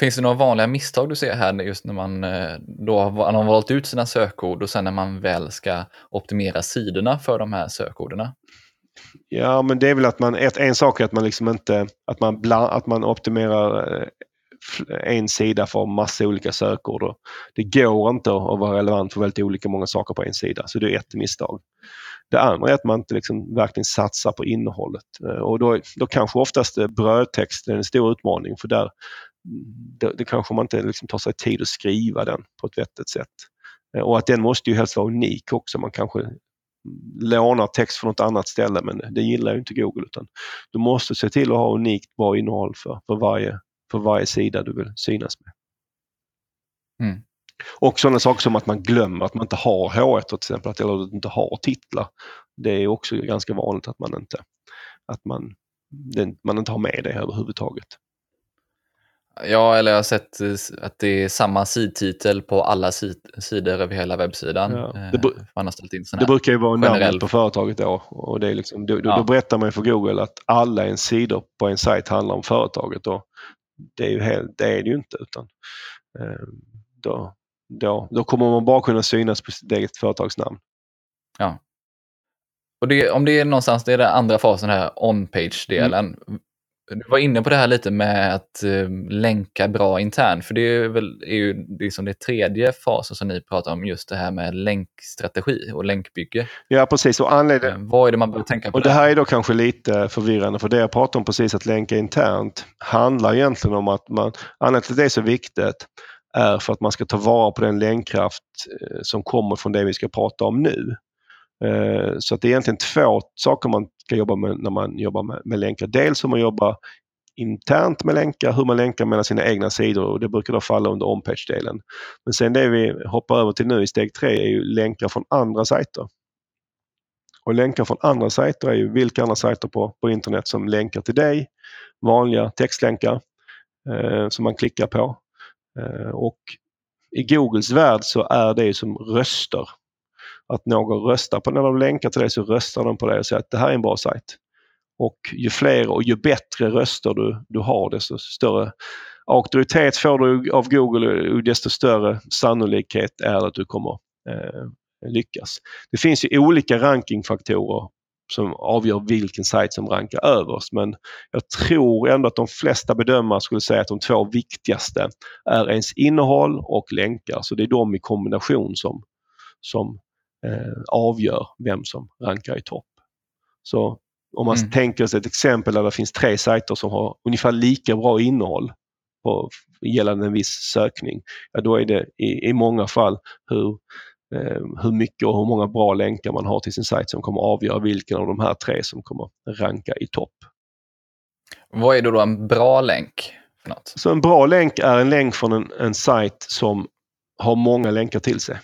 Finns det några vanliga misstag du ser här just när man eh, då har valt ut sina sökord och sen när man väl ska optimera sidorna för de här sökorden? Ja, men det är väl att man, ett, en sak är att man liksom inte, att man, bland, att man optimerar eh, en sida för massa olika sökord. Det går inte att vara relevant för väldigt olika många saker på en sida, så det är ett misstag. Det andra är att man inte liksom verkligen satsar på innehållet eh, och då, då kanske oftast eh, brödtexten är en stor utmaning för där mm, det, det kanske man inte liksom tar sig tid att skriva den på ett vettigt sätt. Eh, och att den måste ju helst vara unik också. Man kanske mm, lånar text från något annat ställe men det gillar ju inte Google utan du måste se till att ha unikt bra innehåll för, för varje för varje sida du vill synas med. Mm. Och sådana saker som att man glömmer att man inte har H1 till exempel, eller inte har titlar. Det är också ganska vanligt att man inte, att man, man inte har med det överhuvudtaget. Ja, eller jag har sett att det är samma sidtitel på alla sidor över hela webbsidan. Ja, det, eh, man har ställt in det brukar ju vara generell... namnet på företaget då. Och det är liksom, då, ja. då berättar man för Google att alla ens sidor på en sajt handlar om företaget. Och det är, ju helt, det, är det ju inte. Utan, eh, då, då, då kommer man bara kunna synas på sitt eget företagsnamn. Ja. Och det, om det är någonstans, det är den andra fasen här, on-page-delen. Mm. Du var inne på det här lite med att uh, länka bra internt, för det är, väl, är ju liksom det tredje fasen som ni pratar om, just det här med länkstrategi och länkbygge. Ja, precis. Och anledning... Uh, vad är det man bör tänka på? Och det här är då kanske lite förvirrande, för det jag pratar om precis, att länka internt, handlar egentligen om att man, anledningen till att det är så viktigt är för att man ska ta vara på den länkkraft eh, som kommer från det vi ska prata om nu. Eh, så att det är egentligen två saker man ska jobba med när man jobbar med, med länkar. Dels hur man jobbar internt med länkar, hur man länkar mellan sina egna sidor och det brukar då falla under on-page-delen. Men sen det vi hoppar över till nu i steg tre är ju länkar från andra sajter. Och länkar från andra sajter är ju vilka andra sajter på, på internet som länkar till dig. Vanliga textlänkar eh, som man klickar på. Eh, och i Googles värld så är det som röster att någon röstar på när de länkar till dig så röstar de på dig och säger att det här är en bra sajt. Och ju fler och ju bättre röster du, du har desto större auktoritet får du av Google och desto större sannolikhet är det att du kommer eh, lyckas. Det finns ju olika rankingfaktorer som avgör vilken sajt som rankar överst men jag tror ändå att de flesta bedömare skulle säga att de två viktigaste är ens innehåll och länkar. Så det är de i kombination som, som avgör vem som rankar i topp. Så om man mm. tänker sig ett exempel där det finns tre sajter som har ungefär lika bra innehåll på, gällande en viss sökning, ja, då är det i, i många fall hur, eh, hur mycket och hur många bra länkar man har till sin sajt som kommer avgöra vilken av de här tre som kommer ranka i topp. Vad är då en bra länk? För något? Så en bra länk är en länk från en, en sajt som har många länkar till sig.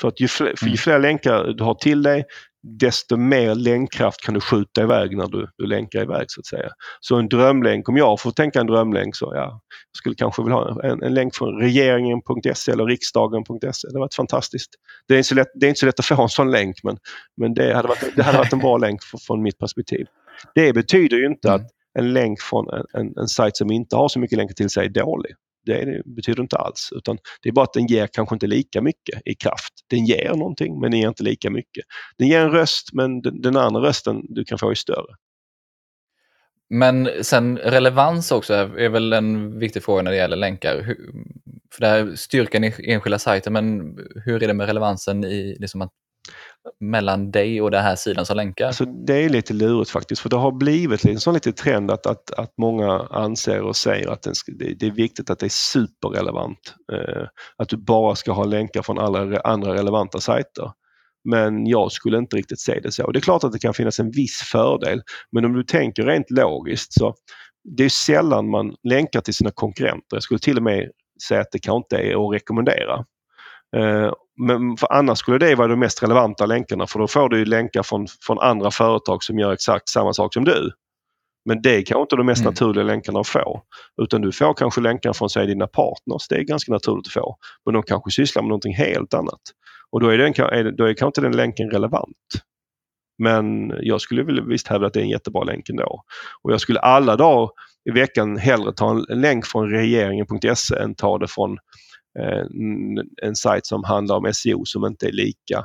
För att ju fler, för ju mm. fler länkar du har till dig desto mer länkkraft kan du skjuta iväg när du, du länkar iväg så att säga. Så en drömlänk, om jag får tänka en drömlänk så ja, jag skulle kanske vilja ha en, en länk från regeringen.se eller riksdagen.se. Det varit fantastiskt. Det är, inte så lätt, det är inte så lätt att få en sån länk men, men det, hade varit, det hade varit en bra länk för, från mitt perspektiv. Det betyder ju inte mm. att en länk från en, en, en sajt som inte har så mycket länkar till sig är dålig. Det betyder inte alls. Utan det är bara att den ger kanske inte lika mycket i kraft. Den ger någonting men den ger inte lika mycket. Den ger en röst men den, den andra rösten du kan få är större. Men sen relevans också är väl en viktig fråga när det gäller länkar. för det här styrkan i enskilda sajter, men hur är det med relevansen i liksom att mellan dig och den här sidan som länkar? Alltså, det är lite lurigt faktiskt för det har blivit en sån lite trend att, att, att många anser och säger att ska, det, det, är viktigt att det är superrelevant. Eh, att du bara ska ha länkar från alla andra relevanta sajter. Men jag skulle inte riktigt se det så. Det är klart att det kan finnas en viss fördel men om du tänker rent logiskt så det är sällan man länkar till sina konkurrenter. Jag skulle till och med säga att det kanske inte är att rekommendera. Eh, men för annars skulle det vara de mest relevanta länkarna för då får du länkar från, från andra företag som gör exakt samma sak som du. Men det är kanske inte de mest mm. naturliga länkarna att få. Utan du får kanske länkar från säg, dina partners. Det är ganska naturligt att få. Men de kanske sysslar med någonting helt annat. Och då är, den, då är kanske inte den länken relevant. Men jag skulle väl visst hävda att det är en jättebra länk ändå. Och jag skulle alla dagar i veckan hellre ta en länk från regeringen.se än ta det från eh, en sajt som handlar om SEO som inte är lika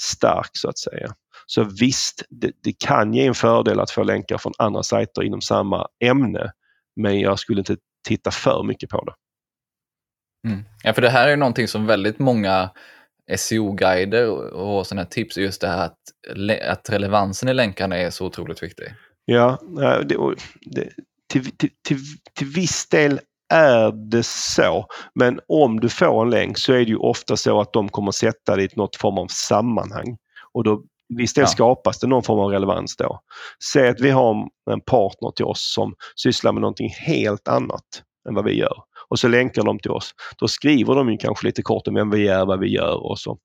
stark så att säga. Så visst, det, det, kan ge en fördel att få länkar från andra sajter inom samma ämne. Men jag skulle inte titta för mycket på det. Mm. Ja, för det här är någonting som väldigt många SEO-guider och sådana tips, just det här att, att relevansen i länkarna är så otroligt viktig. Ja, det, det, till, till, till, till viss del är det så. Men om du får en länk så är det ju ofta så att de kommer sätta dig i något form av sammanhang. Och då Visst ja. skapas det någon form av relevans då. Säg att vi har en partner till oss som sysslar med någonting helt annat än vad vi gör och så länkar de till oss. Då skriver de ju kanske lite kort om vem vi är, vad vi gör och så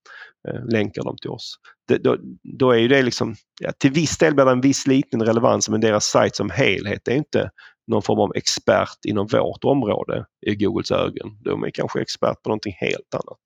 eh, länkar de till oss. Det, då, då, är ju det liksom, ja, till viss del blir det en viss liten relevans men deras sajt som helhet är inte någon form av expert inom vårt område i Googles ögon. De är kanske expert på någonting helt annat.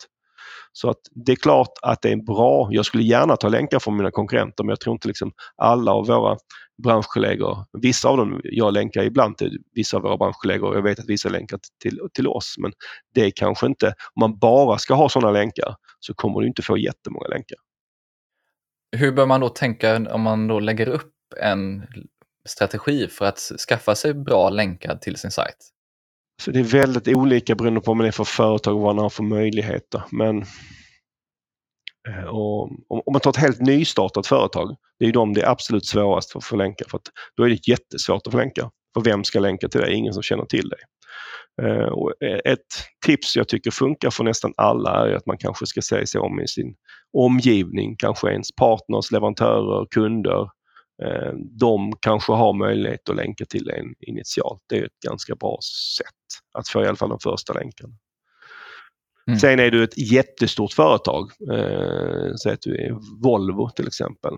Så att det är klart att det är bra. Jag skulle gärna ta länkar från mina konkurrenter men jag tror inte liksom alla av våra branschkollegor, vissa av dem, jag länkar ibland till vissa av våra branschkollegor och jag vet att vissa länkar till, till oss men det är kanske inte, om man bara ska ha sådana länkar så kommer du inte få jättemånga länkar. Hur bör man då tänka om man då lägger upp en strategi för att skaffa sig bra länkar till sin sajt? Så det är väldigt olika beroende på om man är för företag och vad man har för möjligheter. Men eh, och, om man tar ett helt nystartat företag, det är de det är absolut svårast för att få länkar. För att då är det jättesvårt att få länkar. För vem ska länka till dig? Ingen som känner till dig. Eh, och e, ett tips jag tycker funkar för nästan alla är att man kanske ska se sig om i sin omgivning, kanske ens partners, leverantörer, kunder, de kanske har möjlighet att länka till en initialt. Det är ett ganska bra sätt att få i alla fall de första länkarna. Mm. Sen är du ett jättestort företag, eh, säg att du är Volvo till exempel.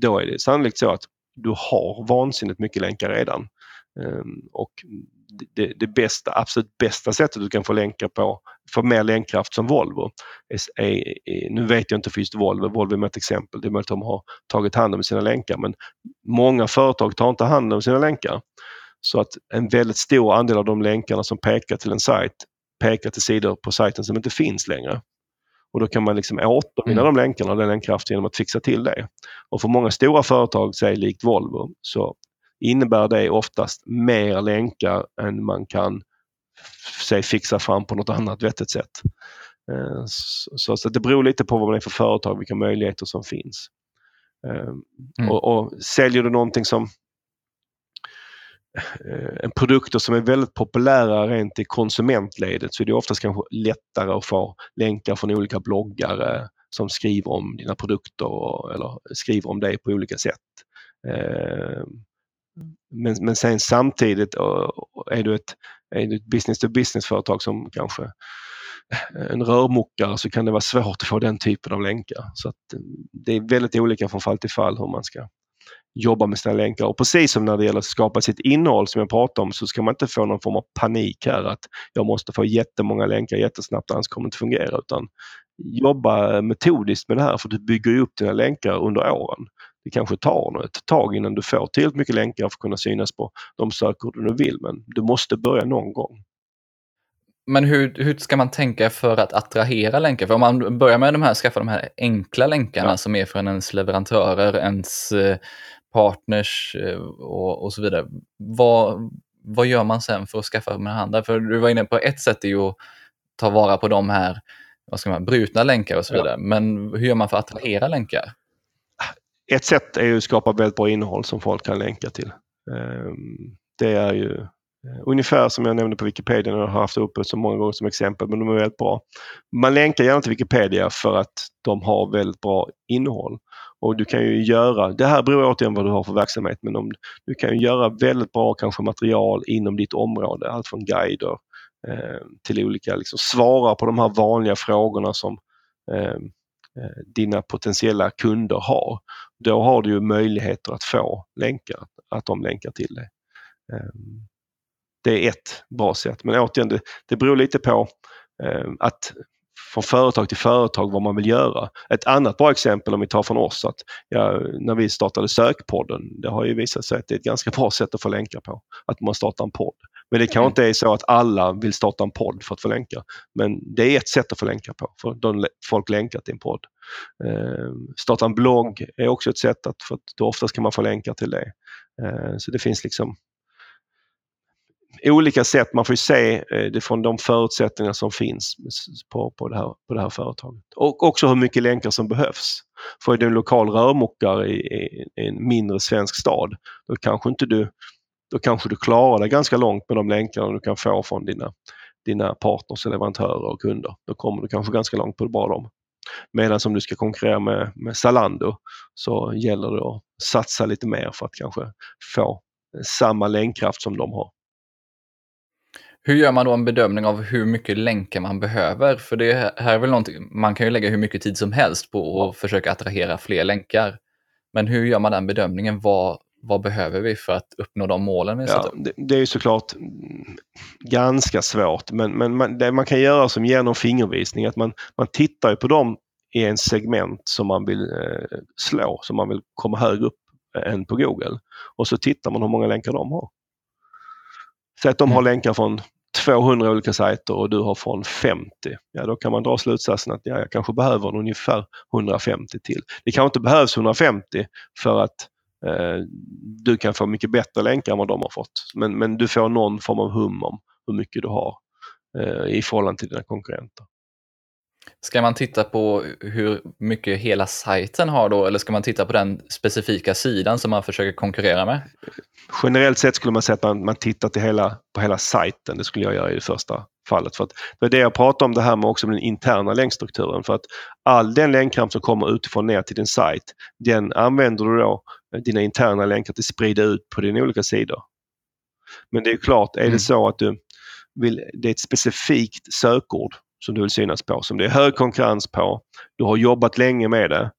Då är det sannolikt så att du har vansinnigt mycket länkar redan. Eh, och det, det, bästa, absolut bästa sättet du kan få länkar på, få mer länkkraft som Volvo. Är, är, nu vet jag inte för just Volvo, Volvo är ett exempel, det är möjligt att de har tagit hand om sina länkar men många företag tar inte hand om sina länkar. Så att en väldigt stor andel av de länkarna som pekar till en sajt pekar till sidor på sajten som inte finns längre. Och då kan man liksom återvinna mm. de länkarna, den länkkraften genom att fixa till det. Och för många stora företag, säg likt Volvo, så innebär det oftast mer länkar än man kan säg, fixa fram på något annat vettigt sätt. Eh, så, så, det beror lite på vad man är för företag, vilka möjligheter som finns. Eh, mm. Och, och Säljer du någonting som eh, en produkter som är väldigt populära rent i konsumentledet så är det oftast kanske lättare att få länkar från olika bloggare som skriver om dina produkter eller skriver om dig på olika sätt. Men, men sen samtidigt eh, är du ett, är du ett business-to-business-företag som kanske eh, en rörmokare så kan det vara svårt att få den typen av länkar. Så att eh, Det är väldigt olika från fall till fall hur man ska jobba med sina länkar. Och precis som när det gäller att skapa sitt innehåll som jag pratade om så ska man inte få någon form av panik här att jag måste få jättemånga länkar jättesnabbt annars kommer det inte fungera. Utan jobba metodiskt med det här för du bygger upp dina länkar under åren det kanske tar ett tag innan du får tillräckligt mycket länkar för att kunna synas på de sökord du vill men du måste börja någon gång. Men hur, hur ska man tänka för att attrahera länkar? För om man börjar med de här, skaffa de här enkla länkarna ja. som är från ens leverantörer, ens eh, partners eh, och, och så vidare. Vad, vad gör man sen för att skaffa med handel? För du var inne på ett sätt är ju att ta vara på de här vad ska man, brutna länkar och så vidare. Ja. Men hur gör man för att attrahera länkar? Ett sätt är ju att skapa väldigt bra innehåll som folk kan länka till. Ehm, det är ju eh, ungefär som jag nämnde på Wikipedia, och har haft uppe så många gånger som exempel, men de är väldigt bra. Man länkar gärna till Wikipedia för att de har väldigt bra innehåll. Och du kan ju göra, det här beror återigen vad du har för verksamhet, men om, du kan ju göra väldigt bra kanske material inom ditt område, allt från guider eh, till olika, liksom, svara på de här vanliga frågorna som eh Eh, dina potentiella kunder har. Då har du ju möjligheter att få länkar, att de länkar till dig. Ehm, det är ett bra sätt. Men återigen, det, det beror lite på ehm, att från företag till företag vad man vill göra. Ett annat bra exempel om vi tar från oss, att ja, när vi startade Sökpodden, det har ju visat sig att det är ett ganska bra sätt att få länkar på, att man startar en podd. Men det kanske mm. inte är så att alla vill starta en podd för att få länkar. Men det är ett sätt att få länkar på, för då folk länkar till en podd. Eh, starta en blogg är också ett sätt att, för att då oftast kan man få länkar till det. Eh, så det finns liksom olika sätt. Man får ju se eh, det från de förutsättningar som finns på, på, det här, på det här företaget. Och också hur mycket länkar som behövs. För är du en lokal rörmokare i, i, i en mindre svensk stad, då kanske inte du då kanske du klarar dig ganska långt med de länkarna du kan få från dina, dina partners, leverantörer och kunder. Då kommer du kanske ganska långt på bara dem. Medan om du ska konkurrera med, med Zalando så gäller det att satsa lite mer för att kanske få eh, samma länkkraft som de har. Hur gör man då en bedömning av hur mycket länkar man behöver? För det här är väl någonting, man kan ju lägga hur mycket tid som helst på att försöka attrahera fler länkar. Men hur gör man den bedömningen? Vad, vad behöver vi för att uppnå de målen? Vi ja, det, det, är ju såklart ganska svårt, men, men man, det man kan göra som ger någon fingervisning att man, man tittar på dem i en segment som man vill eh, slå, som man vill komma högre upp än på Google. Och så tittar man hur många länkar de har. Säg att de har mm. länkar från 200 olika sajter och du har från 50. Ja, då kan man dra slutsatsen att ja, jag kanske behöver ungefär 150 till. Det kanske inte behövs 150 för att eh, du kan få mycket bättre länkar än vad de har fått. Men, men du får någon form av hum om hur mycket du har eh, i förhållande till dina konkurrenter. Ska man titta på hur mycket hela sajten har då eller ska man titta på den specifika sidan som man försöker konkurrera med? Generellt sett skulle man säga att man, man tittar till hela, på hela sajten. Det skulle jag göra i det första fallet. För att, det är det jag pratar om det här med också med den interna länkstrukturen. För att all den länkramp som kommer utifrån ner till din sajt, den använder du då dina interna länkar till att sprida ut på dina olika sidor. Men det är klart, är det mm. så att du vill, det är ett specifikt sökord som du vill synas på, som det är hög konkurrens på, du har jobbat länge med det,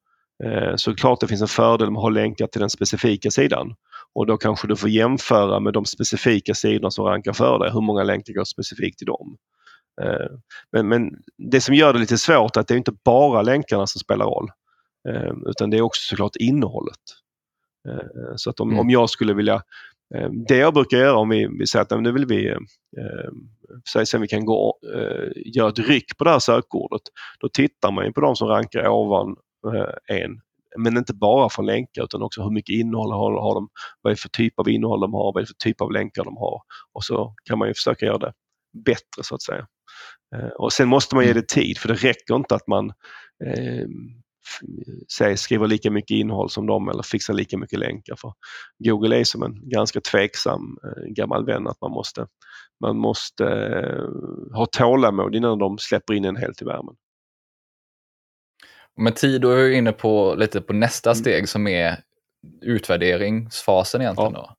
eh, så klart det finns en fördel med att ha länkar till den specifika sidan. Och då kanske du får jämföra med de specifika sidorna som rankar för dig, hur många länkar går specifikt till dem. Eh, men, men det som gör det lite svårt är att det är inte bara länkarna som spelar roll. Eh, utan det är också såklart innehållet. Så att om, mm. om jag skulle vilja det jag brukar göra om vi, vi säger att nu vill vi eh, se om vi kan gå, eh, göra ett ryck på det här sökordet. Då tittar man på de som rankar ovan eh, en. Men inte bara från länkar utan också hur mycket innehåll har, har de, vad är det för typ av innehåll de har, vad är det för typ av länkar de har. Och så kan man ju försöka göra det bättre så att säga. Eh, och Sen måste man ge mm. det tid för det räcker inte att man eh, säg, skriver lika mycket innehåll som dem eller fixar lika mycket länkar. För Google är som en ganska tveksam eh, gammal vän att man måste, man måste eh, ha tålamod innan de släpper in en helt i värmen. Med tid då är vi inne på lite på nästa mm. steg som är utvärderingsfasen egentligen. Ja. Då.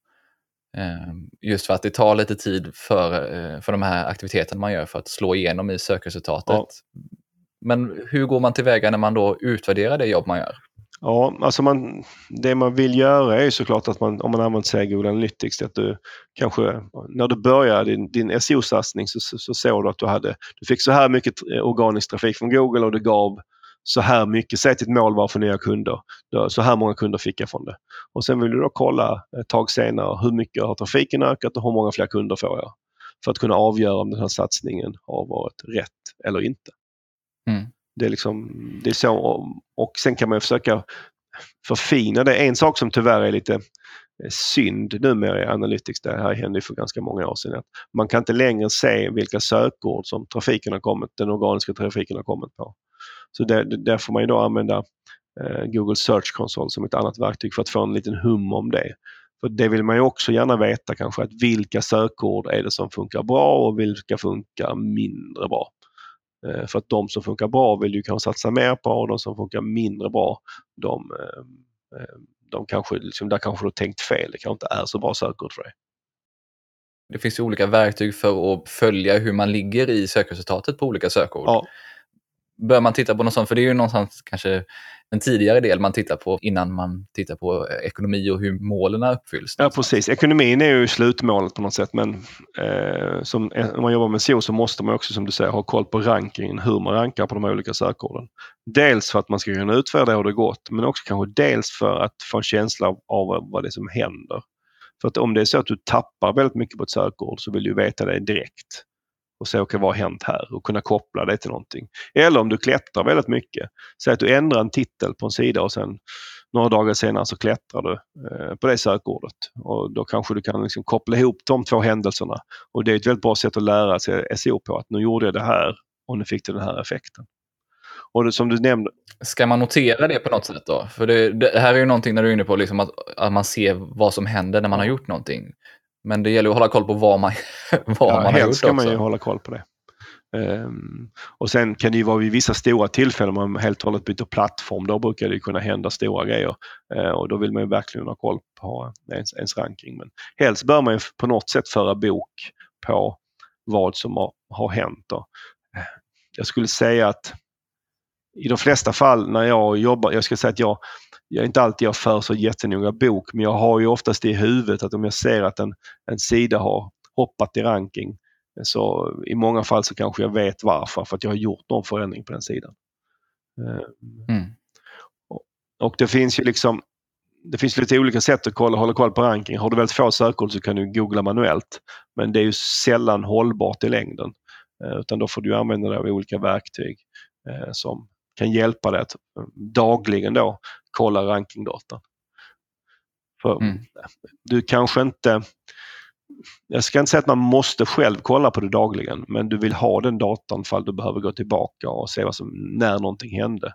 Ehm, just för att det tar lite tid för, eh, för de här aktiviteterna man gör för att slå igenom i sökresultatet. Ja. Men hur går man tillväga när man då utvärderar det jobb man gör? Ja, alltså man, det man vill göra är såklart att man, om man använder sig av Google Analytics, att du kanske när du börjar din, din SEO-satsning så, så, så såg du att du hade, du fick så här mycket organisk trafik från Google och det gav så här mycket, säg att ditt mål var för nya kunder. Så här många kunder fick jag från det. Och sen vill du då kolla ett tag senare hur mycket har trafiken ökat och hur många fler kunder får jag? för att kunna avgöra om den här satsningen har varit rätt eller inte. Mm. Det är liksom, det är så och sen kan man försöka förfina det. En sak som tyvärr är lite eh, synd numera i Analytics, det här hände för ganska många år sedan, att man kan inte längre se vilka sökord som trafiken har kommit, den organiska trafiken har kommit på. Så där, där får man ju då använda eh, Google Search Console som ett annat verktyg för att få en liten hum om det. För Det vill man ju också gärna veta kanske, att vilka sökord är det som funkar bra och vilka funkar mindre bra. Eh, för att de som funkar bra vill du kanske satsa mer på och de som funkar mindre bra, de, eh, eh, de kanske, liksom, där kanske du har tänkt fel. Det kanske inte är så bra sökord för dig. Det finns ju olika verktyg för att följa hur man ligger i sökresultatet på olika sökord. Ja. Bör man titta på något sånt? För det är ju någonstans kanske en tidigare del man tittar på innan man tittar på eh, ekonomi och hur målen uppfylls. Ja, precis. Ekonomin är ju slutmålet på något sätt men eh, som, eh, om man jobbar med SEO så måste man också som du säger ha koll på rankingen, hur man rankar på de olika sökorden. Dels för att man ska kunna utvärdera hur det gått men också kanske dels för att få en känsla av vad det är som händer. För att om det är så att du tappar väldigt mycket på ett sökord så vill du veta det direkt och se okay, vad har hänt här och kunna koppla det till någonting. Eller om du klättrar väldigt mycket. Säg att du ändrar en titel på en sida och sen några dagar senare så klättrar du eh, på det sökordet. Och då kanske du kan liksom koppla ihop de två händelserna. Och det är ett väldigt bra sätt att lära sig SEO på att nu gjorde jag det här och nu fick det den här effekten. Och det, som du nämnde... Ska man notera det på något sätt då? För det, det här är ju någonting när du är inne på liksom att, att man ser vad som händer när man har gjort någonting. Men det gäller att hålla koll på vad man, vad ja, man har gjort ska också. man ju hålla koll på det. Um, och sen kan det ju vara vid vissa stora tillfällen om man helt och hållet byter plattform. Då brukar det kunna hända stora grejer uh, och då vill man ju verkligen ha koll på ens, ens ranking. Men helst bör man ju på något sätt föra bok på vad som har, har hänt. Då. Jag skulle säga att i de flesta fall när jag jobbar, jag ska säga att jag, jag är inte alltid jag för så jättenoga bok men jag har ju oftast i huvudet att om jag ser att en, en sida har hoppat i ranking så i många fall så kanske jag vet varför, för att jag har gjort någon förändring på den sidan. Mm. Och, det finns ju liksom det finns lite olika sätt att kolla, hålla koll på ranking. Har du väldigt få sökord så kan du googla manuellt. Men det är ju sällan hållbart i längden. Utan då får du använda dig av olika verktyg som kan hjälpa dig att dagligen då kolla rankingdata. För Mm. Du kanske inte jag ska inte säga att man måste själv kolla på det dagligen men du vill ha den datan fall du behöver gå tillbaka och se vad som, när någonting hände.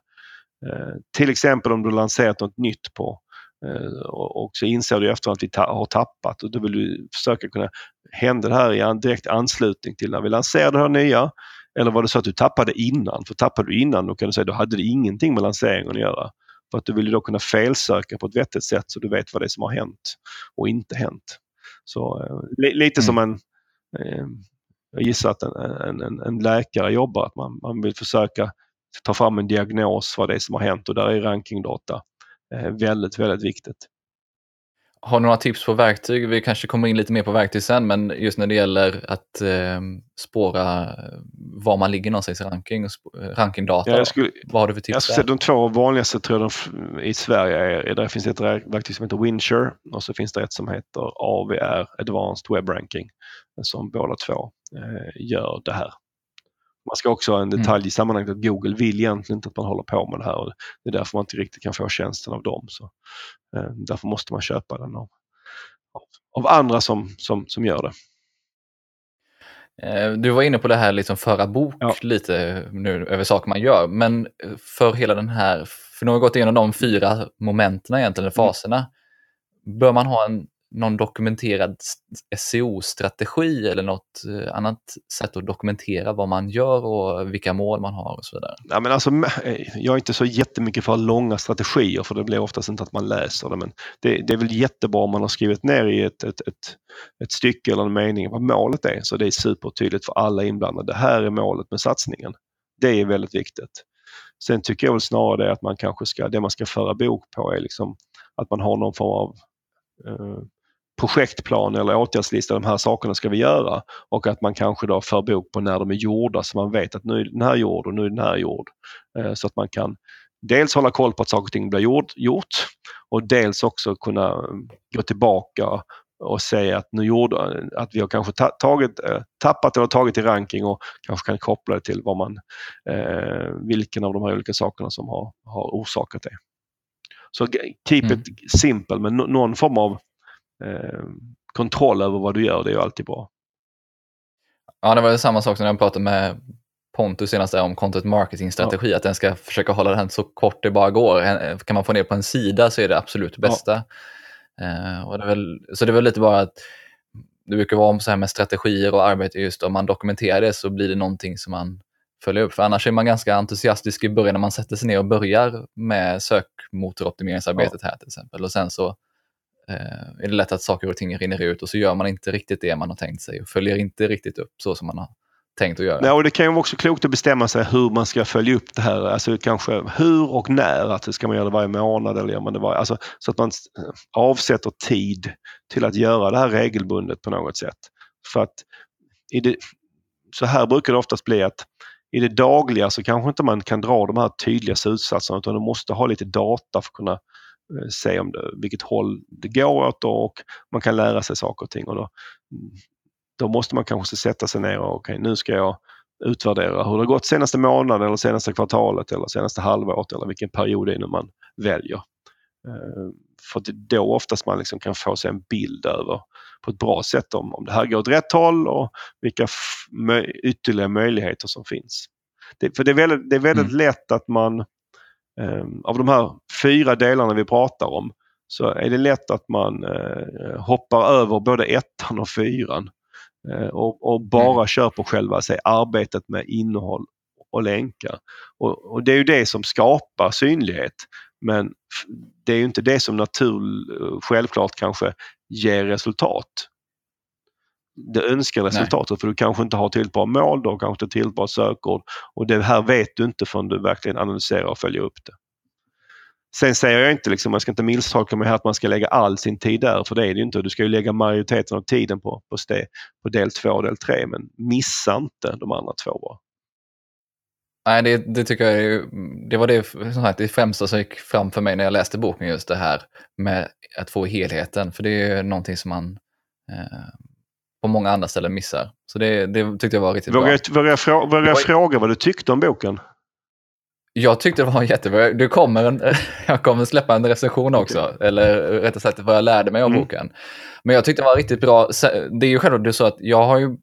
Eh, till exempel om du lanserat något nytt på eh, och, så inser du efter att vi ta, har tappat och då vill du försöka kunna, hände det här i direkt anslutning till när vi lanserade det här nya? Eller var det så att du tappade innan? För tappade du innan då kan du säga då hade det ingenting med lanseringen att göra. För att du vill då kunna felsöka på ett vettigt sätt så du vet vad det är som har hänt och inte hänt. Så eh, lite Mm. som en, eh, jag gissar att en, en, en läkare jobbar, att man, man vill försöka ta fram en diagnos vad det är som har hänt och där är rankingdata eh, väldigt, väldigt viktigt. Har du några tips på verktyg? Vi kanske kommer in lite mer på verktyg sen, men just när det gäller att eh, spåra var man ligger någonstans i ranking, och eh, rankingdata. Ja, jag skulle, Vad har du för jag tips skulle säga de två vanligaste tror jag i Sverige är, där finns ett rä- verktyg som heter Wincher och så finns det ett som heter AVR, Advanced Web Ranking, som båda två eh, gör det här. Man ska också ha en detalj i sammanhanget att Google vill egentligen inte att man håller på med det här och det är därför man inte riktigt kan få tjänsten av dem. Så, eh, därför måste man köpa den av, av, andra som, som, som gör det. Eh, Du var inne på det här liksom föra bok Ja. lite nu över saker man gör, men för hela den här, för nu har vi gått igenom de fyra momenten egentligen, Mm. faserna. Bör man ha en, någon dokumenterad SEO-strategi eller något eh, annat sätt att dokumentera vad man gör och vilka mål man har och så vidare? Ja, men alltså, eh, jag är inte så jättemycket för långa strategier för det blir oftast inte att man läser det. Men det, det är väl jättebra om man har skrivit ner i ett, ett, ett, ett stycke eller en mening vad målet är. Så det är supertydligt för alla inblandade. Det här är målet med satsningen. Det är väldigt viktigt. Sen tycker jag väl snarare det att man kanske ska, det man ska föra bok på är liksom att man har någon form av eh, projektplan eller åtgärdslista. De här sakerna ska vi göra och att man kanske då för bok på när de är gjorda så man vet att nu är den här gjord och nu är den här gjord. Eh, Så att man kan dels hålla koll på att saker och ting blir gjort, gjort och dels också kunna gå tillbaka och se att nu gjorde att vi har kanske tagit, eh, tappat eller tagit i ranking och kanske kan koppla det till vad man, eh, vilken av de här olika sakerna som har, har orsakat det. Så keep mm. it simple men någon form av eh, kontroll över vad du gör, det är ju alltid bra. Ja, det var samma sak som jag pratade med Pontus senast om content marketing-strategi, ja. att den ska försöka hålla den så kort det bara går. Kan man få ner på en sida så är det absolut bästa. Ja. Uh, och det väl, så det är väl lite bara att det brukar vara så här med strategier och arbete, just om man dokumenterar det så blir det någonting som man följer upp. För annars är man ganska entusiastisk i början när man sätter sig ner och börjar med sökmotoroptimeringsarbetet ja. här till exempel. Och sen så Eh, är det lätt att saker och ting rinner ut och så gör man inte riktigt det man har tänkt sig och följer inte riktigt upp så som man har tänkt att göra. Ja, och det kan ju också klokt att bestämma sig hur man ska följa upp det här. Alltså kanske hur och när. Att ska man göra det varje månad eller gör man det varje... Alltså, så att man eh, avsätter tid till att göra det här regelbundet på något sätt. För att i det, så här brukar det oftast bli att i det dagliga så kanske inte man kan dra de här tydliga slutsatserna utan du måste ha lite data för att kunna se om det, vilket håll det går åt och man kan lära sig saker och ting. Och då, då måste man kanske sätta sig ner och okay, nu ska jag utvärdera hur det gått senaste månaden eller senaste kvartalet eller senaste halvåret eller vilken period det är nu man väljer. Eh, för det är då oftast man liksom kan få sig en bild över på ett bra sätt om, om det här går åt rätt håll och vilka ytterligare möjligheter som finns. Det, för det är väldigt, det är väldigt mm. lätt att man eh, av de här fyra delarna vi pratar om så är det lätt att man eh, hoppar över både ettan och fyran Eh, och, och bara mm. kör på själva sig, arbetet med innehåll och länkar. Och, och, det är ju det som skapar synlighet. Men det är ju inte det som naturligt, självklart kanske ger resultat. Det önskar resultatet Nej. för du kanske inte har tillräckligt bra mål, du har kanske inte tillräckligt bra sökord och det här vet du inte förrän du verkligen analyserar och följer upp det. Sen säger jag inte, liksom, man ska inte misstolka mig här att man ska lägga all sin tid där, för det är det inte. Du ska ju lägga majoriteten av tiden på, på, ste, på del 2 och del 3, men missa inte de andra två bara. Nej, det, det, tycker jag är, det var det, här, det främsta som gick fram för mig när jag läste boken, just det här med att få helheten. För det är någonting som man eh, på många andra ställen missar. Så det, det tyckte jag var riktigt vågar bra. Jag, vågar jag, frå, vågar jag fråga vad du tyckte om boken? Jag tyckte det var jättebra. Du kommer en, jag kommer släppa en recension också, okay. eller rättare sagt vad jag lärde mig av mm. boken. Men jag tyckte det var riktigt bra. Det är ju självklart så att jag har ju,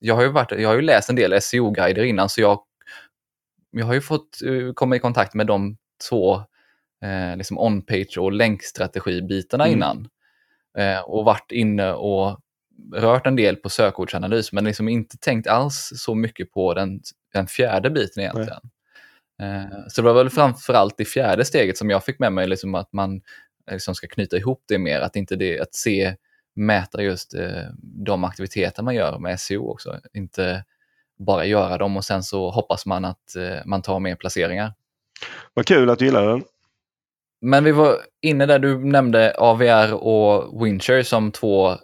jag har ju, varit, jag har ju läst en del SEO-guider innan, så jag, jag har ju fått uh, komma i kontakt med de två eh, liksom on-page och länkstrategibitarna mm. innan. Eh, och varit inne och rört en del på sökordsanalys, men liksom inte tänkt alls så mycket på den, den fjärde biten egentligen. Nej. Eh, så det var väl framförallt det fjärde steget som jag fick med mig, liksom att man liksom ska knyta ihop det mer, att inte det, att se, mäta just eh, de aktiviteter man gör med SEO också, inte bara göra dem och sen så hoppas man att eh, man tar mer placeringar. Vad kul att du gillar den. Men vi var inne där du nämnde AVR och Wincher som två eh,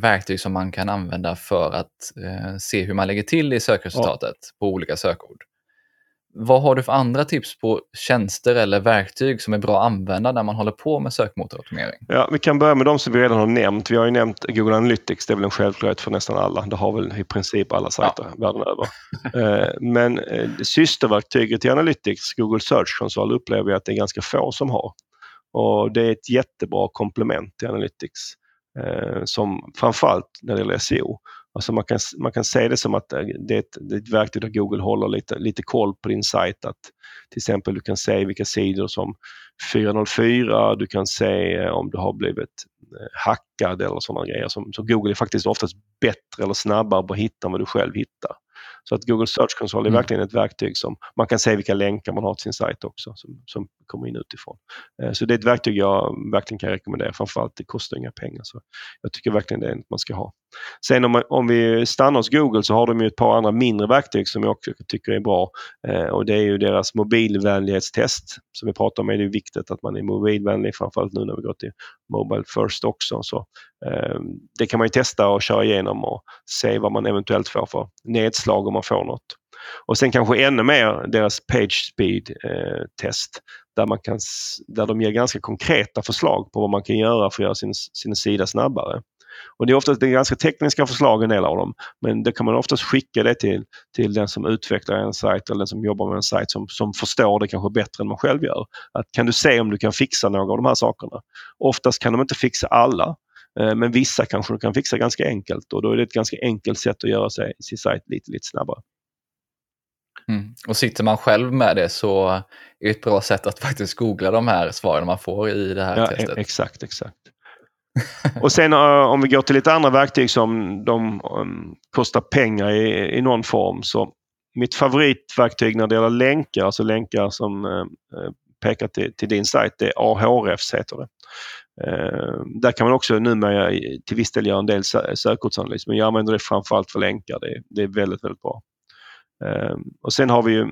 verktyg som man kan använda för att eh, se hur man lägger till i sökresultatet ja. på olika sökord. Vad har du för andra tips på tjänster eller verktyg som är bra att använda när man håller på med sökmotoroptimering? Ja, vi kan börja med de som vi redan har nämnt. Vi har ju nämnt Google Analytics, det är väl en självklarhet för nästan alla. Det har väl i princip alla sajter ja. världen över. Eh, men eh, systerverktyget i Analytics, Google Search Console, upplever jag att det är ganska få som har. Och det är ett jättebra komplement till Analytics. Eh, som framförallt när det gäller SEO. Alltså man, kan, man kan se det som att eh, det är, ett, det är ett verktyg där Google håller lite, lite koll på din sajt. Att till exempel du kan se vilka sidor som 404, du kan se om du har blivit eh, hackad eller sådana grejer. Så, så Google är faktiskt oftast bättre eller snabbare på att hitta än vad du själv hittar. Så att Google Search Console är mm. verkligen ett verktyg som man kan se vilka länkar man har till sin sajt också som, som kommer in utifrån. Eh, så det är ett verktyg jag verkligen kan rekommendera. Framförallt det kostar inga pengar. Så jag tycker verkligen det är något man ska ha. Sen om, om vi stannar hos Google så har de ju ett par andra mindre verktyg som jag också tycker är bra. Eh, och det är ju deras mobilvänlighetstest. Som vi pratar om är det viktigt att man är mobilvänlig framförallt nu när vi går till Mobile First också. Så, eh, det kan man ju testa och köra igenom och se vad man eventuellt får för nedslag om man får något. Och sen kanske ännu mer deras Page Speed eh, test där, man kan, där de ger ganska konkreta förslag på vad man kan göra för att göra sin, sin sida snabbare. Och Det är oftast det är ganska tekniska förslag en del av dem. Men det kan man oftast skicka det till, till den som utvecklar en sajt eller den som jobbar med en sajt som, som förstår det kanske bättre än man själv gör. Att, kan du se om du kan fixa några av de här sakerna? Oftast kan de inte fixa alla. Eh, men vissa kanske du kan fixa ganska enkelt och då är det ett ganska enkelt sätt att göra sig, sin sajt lite, lite snabbare. Mm. Och sitter man själv med det så är det ett bra sätt att faktiskt googla de här svaren man får i det här ja, testet. Exakt, exakt. och sen eh, om vi går till lite andra verktyg som de um, kostar pengar i, i någon form så mitt favoritverktyg när det gäller länkar, alltså länkar som uh, pekar till, till din sajt, det är Ahrefs heter det. Uh, där kan man också numera till viss del göra en del sökordsanalys men jag använder det framförallt för länkar. Det, det är väldigt, väldigt bra. Uh, och sen har vi ju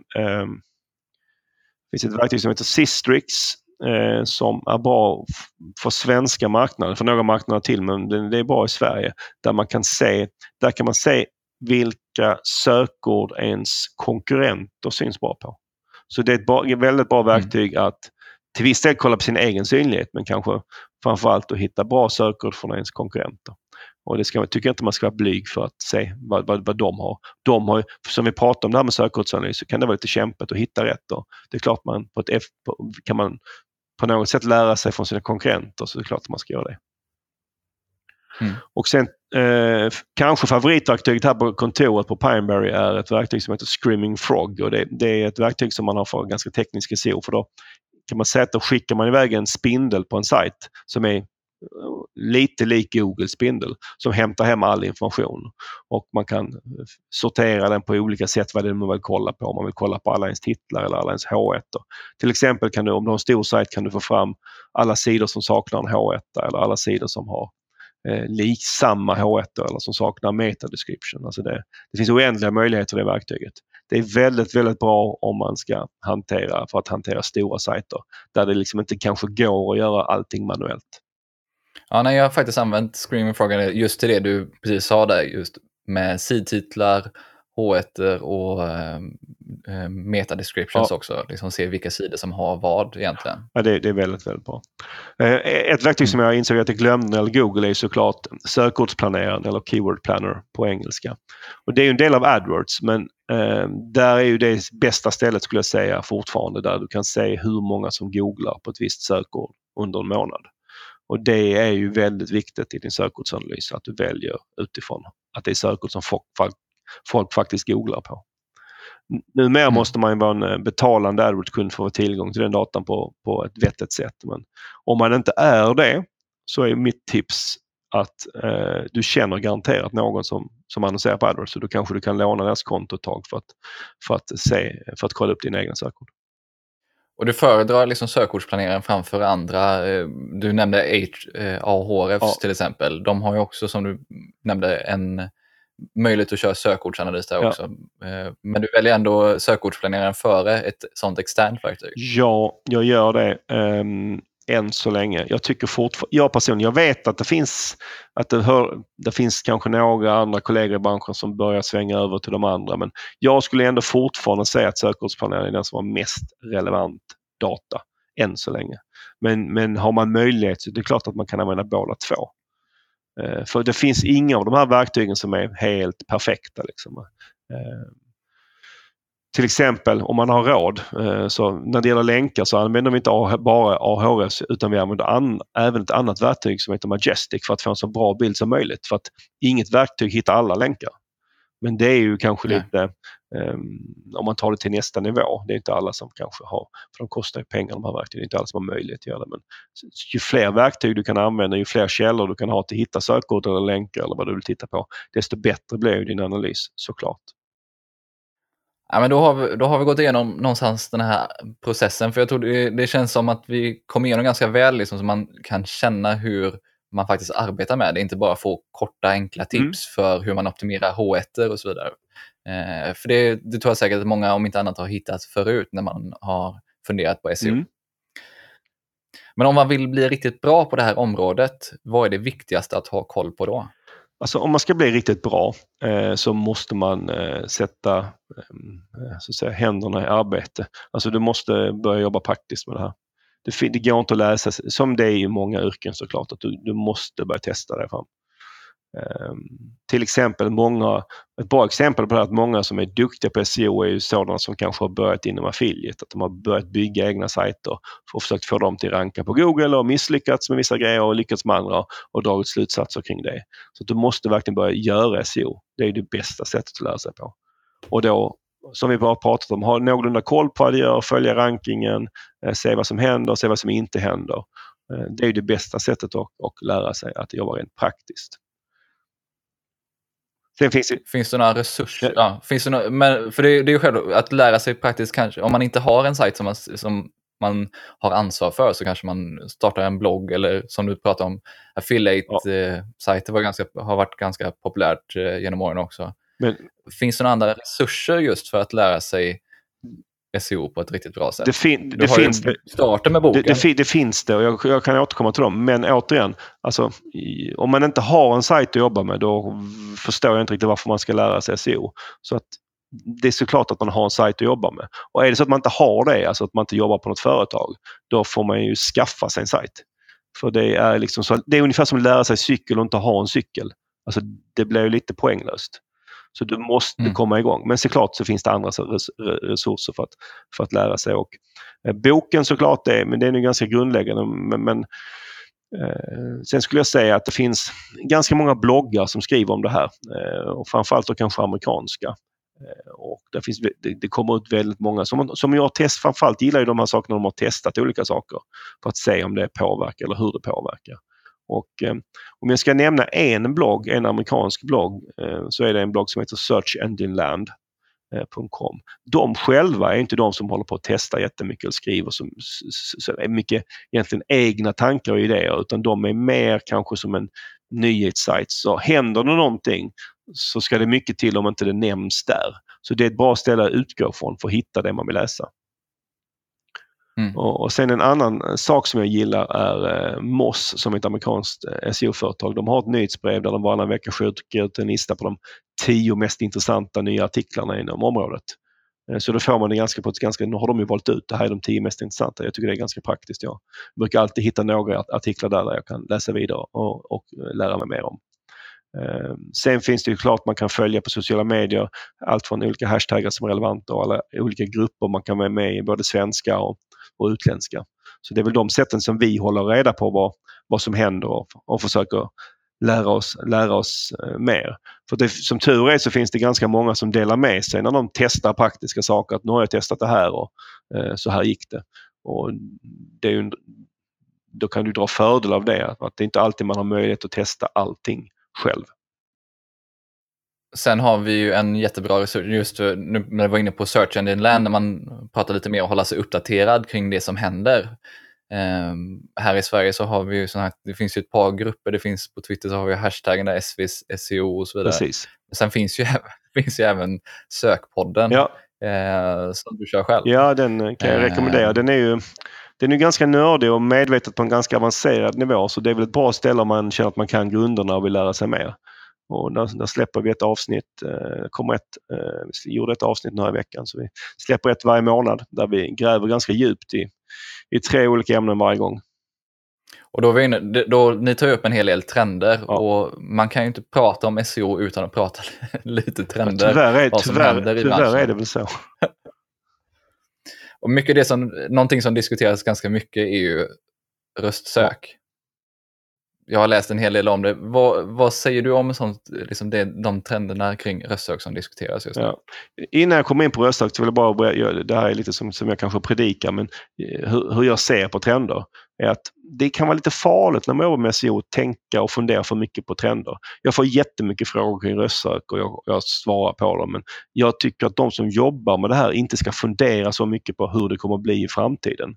det finns ett verktyg som heter Sistrix eh, som är bra för svenska marknaden, för några marknader till men det är bra i Sverige. Där man kan se, där kan man se vilka sökord ens konkurrenter syns bra på. Så det är ett, bra, ett väldigt bra mm. verktyg mm. att till viss del kolla på sin egen synlighet men kanske framförallt att hitta bra sökord från ens konkurrenter. Och det ska, tycker jag inte man ska vara blyg för att se vad, vad, vad de har. De har som vi pratade om det här med sökordsanalys så kan det vara lite kämpigt att hitta rätt. Och det är klart man på ett F, kan man på något sätt lära sig från sina konkurrenter så det är klart att man ska göra det. Mm. Och sen eh, kanske favoritverktyget här på kontoret på Pineberry är ett verktyg som heter Screaming Frog och det, det är ett verktyg som man har för ganska tekniska SEO för då kan man säga att då skickar man iväg en spindel på en sajt som är lite lik Google spindel som hämtar hem all information. Och man kan eh, sortera den på olika sätt vad det är man vill kolla på. Om man vill kolla på alla ens titlar eller alla ens H1. Till exempel kan du, om du har en stor sajt kan du få fram alla sidor som saknar en H1 eller alla sidor som har eh, lik samma H1 eller som saknar meta description. Alltså det, det finns oändliga möjligheter i det verktyget. Det är väldigt, väldigt bra om man ska hantera för att hantera stora sajter där det liksom inte kanske går att göra allting manuellt. Ja, nej, jag har faktiskt använt Screaming Frog just till det du precis sa där, just med sidtitlar, H1 och eh, eh, meta descriptions ja. också. Liksom se vilka sidor som har vad egentligen. Ja, det, det är väldigt, väldigt bra. Eh, ett verktyg mm. som jag insåg att jag glömde när Google är såklart sökordsplaneraren eller Keyword Planner på engelska. Och Det är en del av AdWords men eh, där är ju det bästa stället skulle jag säga fortfarande där du kan se hur många som googlar på ett visst sökord under en månad. Och det är ju väldigt viktigt i din sökordsanalys att du väljer utifrån att det är sökord som folk, folk faktiskt googlar på. Numera mm. måste man ju vara en eh, betalande AdWords-kund för att få tillgång till den datan på, på ett vettigt sätt. Men om man inte är det så är mitt tips att eh, du känner garanterat någon som, som annonserar på AdWords och då kanske du kan låna deras konto ett tag för att, för att, se, för att kolla upp dina egna sökord. Och du föredrar liksom sökordsplaneraren framför andra. Eh, du nämnde Ahrefs ja. till exempel. De har ju också, som du nämnde, en möjlighet att köra sökordsanalys där ja. också. Eh, men du väljer ändå sökordsplaneraren före ett sånt externt verktyg? Ja, jag gör det. Än så länge. Jag tycker fortfarande, jag personligen, jag vet att det finns att det, hör, det finns kanske några andra kollegor i branschen som börjar svänga över till de andra men jag skulle ändå fortfarande säga att sökordsplanering är den som har mest relevant data än så länge. Men, men har man möjlighet så är det klart att man kan använda båda två. Eh, för det finns inga av de här verktygen som är helt perfekta. Liksom. Eh, till exempel om man har råd, eh, så när det gäller länkar så använder vi inte bara AHRS utan vi använder an, även ett annat verktyg som heter Majestic för att få en så bra bild som möjligt. För att inget verktyg hittar alla länkar. Men det är ju kanske Nej. lite, um, om man tar det till nästa nivå, det är inte alla som kanske har, för de kostar ju pengar de här verktygen, det är inte alla som har möjlighet att göra det. Men ju fler verktyg du kan använda, ju fler källor du kan ha till att hitta sökord eller länkar eller vad du vill titta på, desto bättre blir din analys såklart. Ja, men då, har vi, då har vi gått igenom någonstans den här processen, för jag tror det, det känns som att vi kom igenom ganska väl, liksom, så man kan känna hur man faktiskt arbetar med det, inte bara få korta enkla tips mm. för hur man optimerar H1 och så vidare. Eh, för det, det tror jag säkert att många, om inte annat, har hittat förut när man har funderat på SEO. Mm. Men om man vill bli riktigt bra på det här området, vad är det viktigaste att ha koll på då? Alltså om man ska bli riktigt bra eh, så måste man eh, sätta eh, eh, så att säga, händerna i arbete. Alltså du måste börja jobba praktiskt med det här. Det, det går inte att läsa, som det är i många yrken såklart, att du, du måste börja testa dig fram. Ehm, till exempel många, ett bra exempel på det är att många som är duktiga på SEO är ju sådana som kanske har börjat inom affiliate, att de har börjat bygga egna sajter och försökt få dem till ranka på Google och misslyckats med vissa grejer och lyckats med andra och dragit slutsatser kring det. Så du måste verkligen börja göra SEO. Det är det bästa sättet att lära sig på. Och då, som vi bara pratat om, ha någorlunda koll på vad du gör, följa rankingen, eh, se vad som händer, se vad som inte händer. Eh, det är det bästa sättet att, att lära sig att jobba rent praktiskt. Sen finns, det... finns det några resurser? Ja, finns det några, men, för det, det är ju själv att lära sig praktiskt kanske, om man inte har en sajt som man, som man har ansvar för så kanske man startar en blogg eller som du pratar om, affiliate-sajter ja. har varit ganska populärt eh, genom åren också. Men, finns det några andra resurser just för att lära sig SEO på ett riktigt bra sätt. Det, fin det finns det. Starten med boken. Det, det, finns det och jag, jag, kan återkomma till dem. Men återigen, alltså, om man inte har en sajt att jobba med då förstår jag inte riktigt varför man ska lära sig SEO. Så att det är såklart att man har en sajt att jobba med. Och är det så att man inte har det, alltså att man inte jobbar på något företag, då får man ju skaffa sig en sajt. För det är, liksom så, det är ungefär som att lära sig cykel och inte ha en cykel. Alltså, det blir ju lite poänglöst. Så du måste mm. komma igång. Men såklart så finns det andra resurser för att, för att lära sig. Och, eh, boken såklart det, men det är ganska grundläggande. Men, men eh, sen skulle jag säga att det finns ganska många bloggar som skriver om det här. Eh, och framförallt då kanske amerikanska. Eh, och det, finns, det, kommer ut väldigt många som, som jag test, framförallt gillar ju de här sakerna de har testat olika saker för att se om det påverkar eller hur det påverkar. Och eh, om jag ska nämna en blogg, en amerikansk blogg, eh, så är det en blogg som heter searchengineland.com. Eh, de själva är inte de som håller på att testa jättemycket och skriver som, som är mycket egentligen egna tankar och idéer utan de är mer kanske som en nyhetssajt. Så händer det någonting så ska det mycket till om inte det nämns där. Så det är ett bra ställe att utgå från för att hitta det man vill läsa. Mm. Och, och, sen en annan eh, sak som jag gillar är eh, Moss som är ett amerikanskt eh, SEO-företag. De har ett nyhetsbrev där de varannan vecka skickar ut en lista på de tio mest intressanta nya artiklarna inom området. Eh, så då får man det ganska på ett ganska, nu har de ju valt ut det här är de tio mest intressanta. Jag tycker det är ganska praktiskt. Jag brukar alltid hitta några artiklar där, där jag kan läsa vidare och, och eh, lära mig mer om. Ehm, sen finns det ju klart man kan följa på sociala medier allt från olika hashtaggar som är relevanta och alla olika grupper man kan vara med i, både svenska och och utländska. Så det är väl de sätten som vi håller reda på vad, vad som händer och, och försöker lära oss, lära oss eh, mer. För det, som tur är så finns det ganska många som delar med sig när de testar praktiska saker. Att nu har jag testat det här och eh, så här gick det. Och det är ju, då kan du dra fördel av det. Att det är inte alltid man har möjlighet att testa allting själv. Sen har vi ju en jättebra resurs, just för, nu när jag var inne på Search Engine Land, när man pratar lite mer och hålla sig uppdaterad kring det som händer. Um, här i Sverige så har vi ju sån här, det finns ju ett par grupper, det finns på Twitter så har vi hashtaggen där SVs SEO och så vidare. Precis. Sen finns ju, finns ju även Sökpodden ja. eh, som du kör själv. Ja, den kan jag rekommendera. Den är ju den är ganska nördig och medvetet på en ganska avancerad nivå så det är väl ett bra ställe om man känner att man kan grunderna och vill lära sig mer. Och där, där släpper vi ett avsnitt, eh, kommer ett, eh, vi gjorde ett avsnitt den här veckan så vi släpper ett varje månad där vi gräver ganska djupt i, i tre olika ämnen varje gång. Och då, inne, då ni tar upp en hel del trender ja. och man kan ju inte prata om SEO utan att prata lite trender. tyvärr är, tyvärr, tyvärr är det väl så. och mycket det som, någonting som diskuteras ganska mycket är ju röstsök jag har läst en hel del om det. Vad, vad säger du om sånt, liksom det, de trenderna kring röstsök som diskuteras just nu? Ja. Innan jag kommer in på röstsök så vill jag bara börja, det här är lite som, som jag kanske predikar, men eh, hur, hur jag ser på trender är att det kan vara lite farligt när man jobbar med SEO att tänka och fundera för mycket på trender. Jag får jättemycket frågor kring röstsök och jag, jag svarar på dem men jag tycker att de som jobbar med det här inte ska fundera så mycket på hur det kommer att bli i framtiden.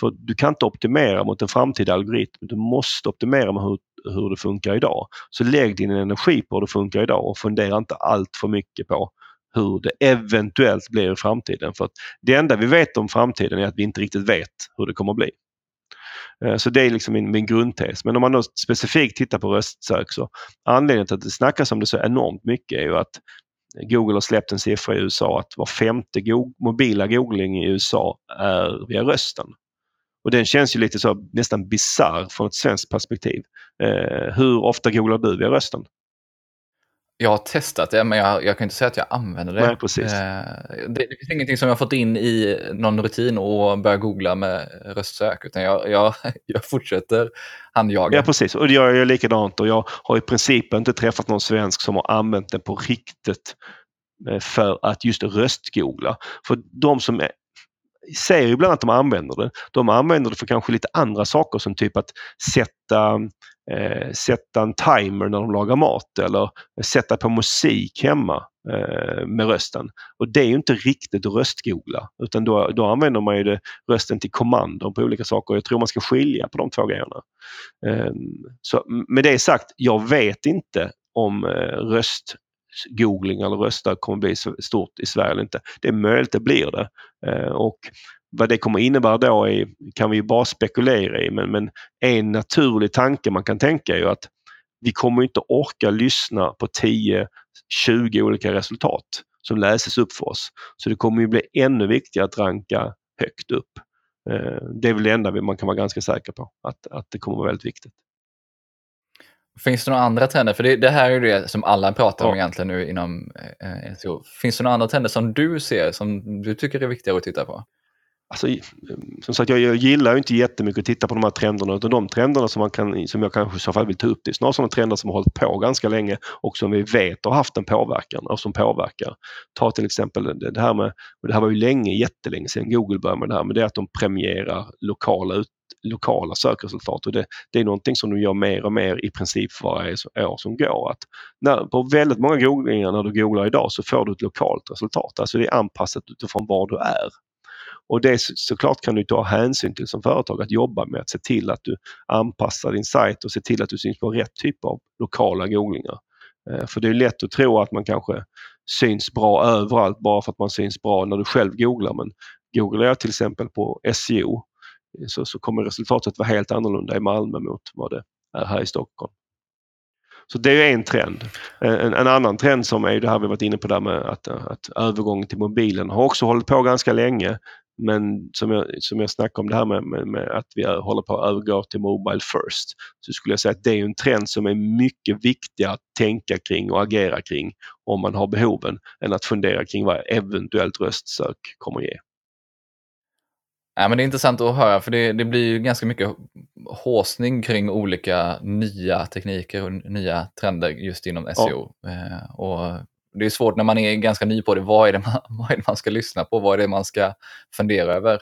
För du kan inte optimera mot en framtida algoritm. Du måste optimera med hur, hur det funkar idag. Så lägg din energi på hur det funkar idag och fundera inte allt för mycket på hur det eventuellt blir i framtiden. För att det enda vi vet om framtiden är att vi inte riktigt vet hur det kommer att bli. Eh, så det är liksom min, min grundtes. Men om man då specifikt tittar på röstsök så anledningen till att det snackas om det så enormt mycket är ju att Google har släppt en siffra i USA att var femte go mobila googling i USA är via rösten. Och den känns ju lite så nästan bizarr från ett svenskt perspektiv. Eh, hur ofta googlar du via rösten? Jag har testat det, men jag, jag kan inte säga att jag använder det. Nej, precis. Eh, det, det finns ingenting som jag fått in i någon rutin och börjar googla med röstsök, utan jag, jag, jag fortsätter handjaga. Ja, precis. Och jag gör likadant och jag har i princip inte träffat någon svensk som har använt det på riktigt eh, för att just röstgoogla. För de som ser ju ibland att de använder det. De använder det för kanske lite andra saker som typ att sätta, eh, sätta en timer när de lagar mat eller sätta på musik hemma eh, med rösten. Och det är ju inte riktigt att röstgoogla utan då, då använder man ju det, rösten till kommandon på olika saker. Jag tror man ska skilja på de två grejerna. Eh, så med det sagt, jag vet inte om eh, röst googling eller rösta kommer bli så stort i Sverige eller inte. Det är möjligt det blir det. Eh, och vad det kommer innebära då är, kan vi bara spekulera i men, men en naturlig tanke man kan tänka är ju att vi kommer inte orka lyssna på 10-20 olika resultat som läses upp för oss. Så det kommer ju bli ännu viktigare att ranka högt upp. Eh, det är väl det enda man kan vara ganska säker på, att, att det kommer vara väldigt viktigt. Finns det några andra trender? För det, det här är det som alla pratar ja. om egentligen nu inom eh, SEO. Finns det några andra trender som du ser som du tycker är viktigare att titta på? Alltså, som sagt, jag, jag gillar inte jättemycket att titta på de här trenderna utan de trenderna som, man kan, som jag kanske i så fall vill ta upp det är snarare sådana trender som har hållit på ganska länge och som vi vet har haft en påverkan och som påverkar. Ta till exempel det här med, och det här var ju länge, jättelänge sedan Google började med det här, men det är att de premierar lokala ut, lokala sökresultat och det, det är någonting som de gör mer och mer i princip för varje år som går. Att när, på väldigt många googlingar när du googlar idag så får du ett lokalt resultat. Alltså det är anpassat utifrån var du är. Och det såklart kan du ta hänsyn till som företag att jobba med att se till att du anpassar din sajt och se till att du syns på rätt typ av lokala googlingar. Eh, för det är lätt att tro att man kanske syns bra överallt bara för att man syns bra när du själv googlar. Men googlar jag till exempel på SEO så, så kommer resultatet vara helt annorlunda i Malmö mot vad det är här i Stockholm. Så det är en trend. En, en, annan trend som är det här vi varit inne på där med att, att övergången till mobilen har också hållit på ganska länge. Men som jag, som jag snackade om det här med, med, med, att vi håller på att övergå till Mobile First så skulle jag säga att det är en trend som är mycket viktigare att tänka kring och agera kring om man har behoven än att fundera kring vad eventuellt röstsök kommer att ge. Ja, men det är intressant att höra för det, det blir ju ganska mycket håsning kring olika nya tekniker och nya trender just inom SEO. Ja. Eh, och det är svårt när man är ganska ny på det. Vad är det man, vad är det man ska lyssna på? Vad är det man ska fundera över?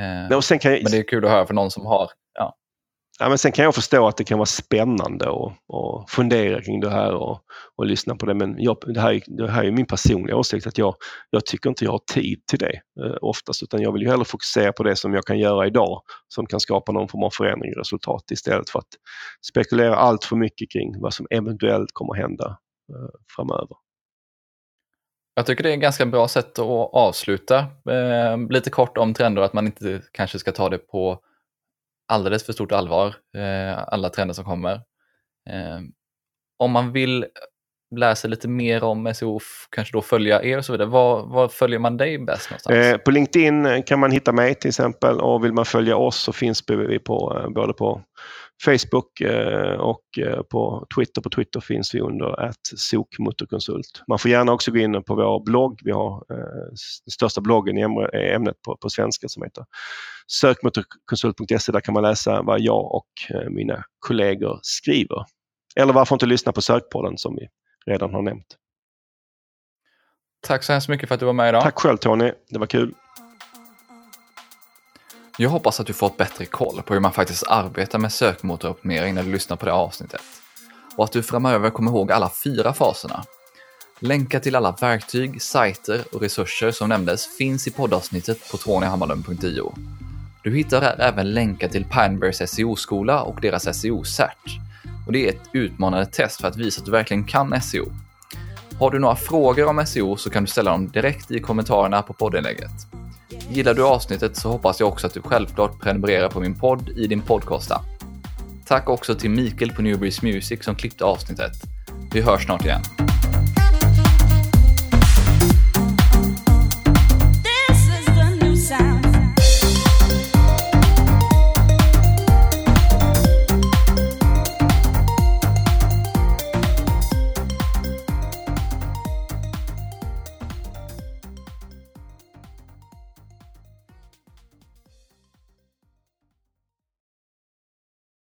Eh, och sen kan jag... Men det är kul att höra för någon som har ja. Men sen kan jag förstå att det kan vara spännande att fundera kring det här och, och lyssna på det. Men jag, det, här, det här är min personliga åsikt att jag, jag tycker inte jag har tid till det eh, oftast utan jag vill ju hellre fokusera på det som jag kan göra idag som kan skapa någon form av förändring i resultat istället för att spekulera allt för mycket kring vad som eventuellt kommer att hända eh, framöver. Jag tycker det är ett ganska bra sätt att avsluta. Eh, lite kort om trender, att man inte kanske ska ta det på alldeles för stort allvar, eh, alla trender som kommer. Eh, om man vill läsa lite mer om SEO, kanske då följa er och så vidare, var, var följer man dig bäst någonstans? Eh, på LinkedIn kan man hitta mig till exempel och vill man följa oss så finns vi på, eh, både på Facebook eh, och eh, på Twitter. På Twitter finns vi under att sokmotorkonsult. Man får gärna också gå in på vår blogg. Vi har den största bloggen i ämnet på, på svenska som heter sökmotorkonsult.se. Där kan man läsa vad jag och mina kollegor skriver. Eller varför inte lyssna på Sökpodden som vi redan har nämnt. Tack så hemskt mycket för att du var med idag. Tack själv Tony, det var kul. Jag hoppas att du fått bättre koll på hur man faktiskt arbetar med sökmotoroptimering när du lyssnar på det här avsnittet. Och att du framöver kommer ihåg alla fyra faserna. Länkar till alla verktyg, sajter och resurser som nämndes finns i poddavsnittet på tonyhammarlund.io. Du hittar även länkar till Pinebergs SEO-skola och deras SEO-cert. Och det är ett utmanande test för att visa att du verkligen kan SEO. Har du några frågor om SEO så kan du ställa dem direkt i kommentarerna på poddinlägget. Gillar du avsnittet så hoppas jag också att du självklart prenumererar på min podd i din podcastapp. Tack också till Mikael på Newbreeze Music som klippte avsnittet. Vi hörs snart igen.